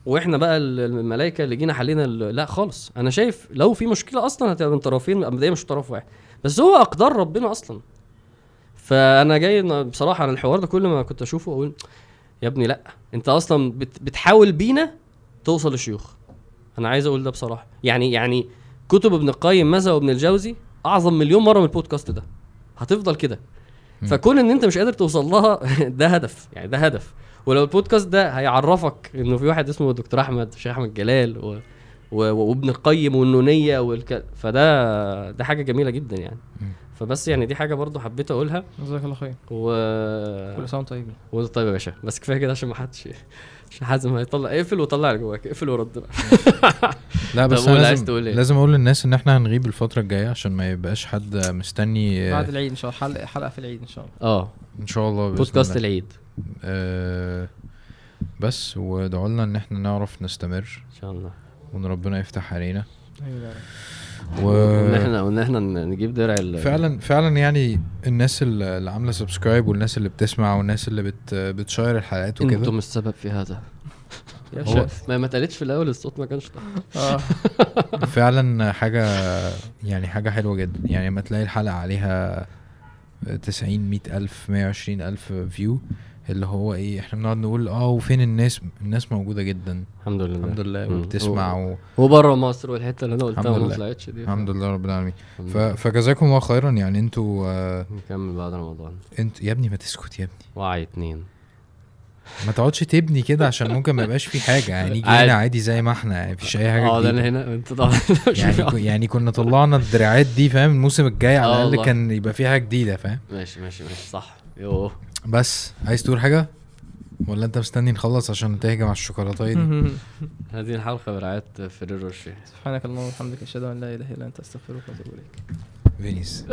وإحنا بقى ال- الملائكة اللي جينا حلينا لا خالص. أنا شايف لو في مشكلة أصلا هتبقى من طرفين مبدئيا مش طرف واحد. بس هو أقدار ربنا أصلا. فأنا جاي بصراحة أنا الحوار ده كل ما كنت أشوفه أقول يا ابني لا أنت أصلا بت بتحاول بينا توصل للشيوخ أنا عايز أقول ده بصراحة. يعني يعني كتب ابن القيم مثلا وابن الجوزي أعظم مليون مرة من البودكاست ده. هتفضل كده. فكون إن أنت مش قادر توصل لها ده هدف. يعني ده هدف. ولو البودكاست ده هيعرفك إنه في واحد اسمه دكتور أحمد شيخ أحمد جلال و... و... وابن القيم والنونية والك... فده ده حاجة جميلة جدا يعني. فبس يعني دي حاجة برضو حبيت أقولها. جزاك الله خير. و كل سنة وأنت طيب وانت طيب يا باشا بس كفاية كده عشان ما حدش عشان حازم هيطلع اقفل وطلع اللي جواك اقفل ورد لا بس أنا لازم, تقول إيه؟ لازم أقول للناس إن إحنا هنغيب الفترة الجاية عشان ما يبقاش حد مستني بعد العيد إن شاء الله حلقة حلقة في العيد إن شاء الله. آه. إن شاء الله بودكاست. العيد. آه بس وادعوا لنا إن إحنا نعرف نستمر. إن شاء الله. وإن ربنا يفتح علينا. أيوه و وإن إحنا وإن إحنا نجيب درع ال- فعلا فعلا يعني الناس اللي عاملة سبسكرايب والناس اللي بتسمع والناس اللي بت بتشير الحلقات وكده. أنتم السبب في هذا. يا هو- ما ما اتقالتش في الأول الصوت ما كانش طالع آه. فعلا حاجة يعني حاجة حلوة جدا. يعني لما تلاقي الحلقة عليها 90 100 ألف 120 ألف فيو اللي هو إيه إحنا بنقعد نقول آه وفين الناس؟ الناس موجودة جدا. الحمد لله. الحمد لله. وبتسمع و-. وبره مصر والحتة اللي أنا قلتها ما. طلعتش دي. الحمد لله رب العالمين. ف... فجزاكم الله خيرا. يعني أنتوا آه نكمل بعد رمضان. انت يا ابني ما تسكت يا ابني. وعي اتنين. ما تقعدش تبني كده عشان ممكن ما يبقاش في حاجة. يعني نيجي عادي. هنا عادي. زي ما إحنا يعني مفيش أي حاجة آه ده. أنا هنا أنت طبعا يعني يعني كنا طلعنا الدراعات دي فاهم؟ الموسم الجاي على آه الأقل. كان يبقى في حاجة جديدة فاهم؟ ماشي ماشي ماشي صح. يوه. بس عايز تقول حاجة؟ ولا انت مستني نخلص عشان تهجم على الشوكولاته دي؟ هذه الحلقة برعاية Ferrero Rocher سبحانك اللهم وبحمدك أشهد أن لا إله إلا أنت أستغفرك وأتوب إليك. Finish.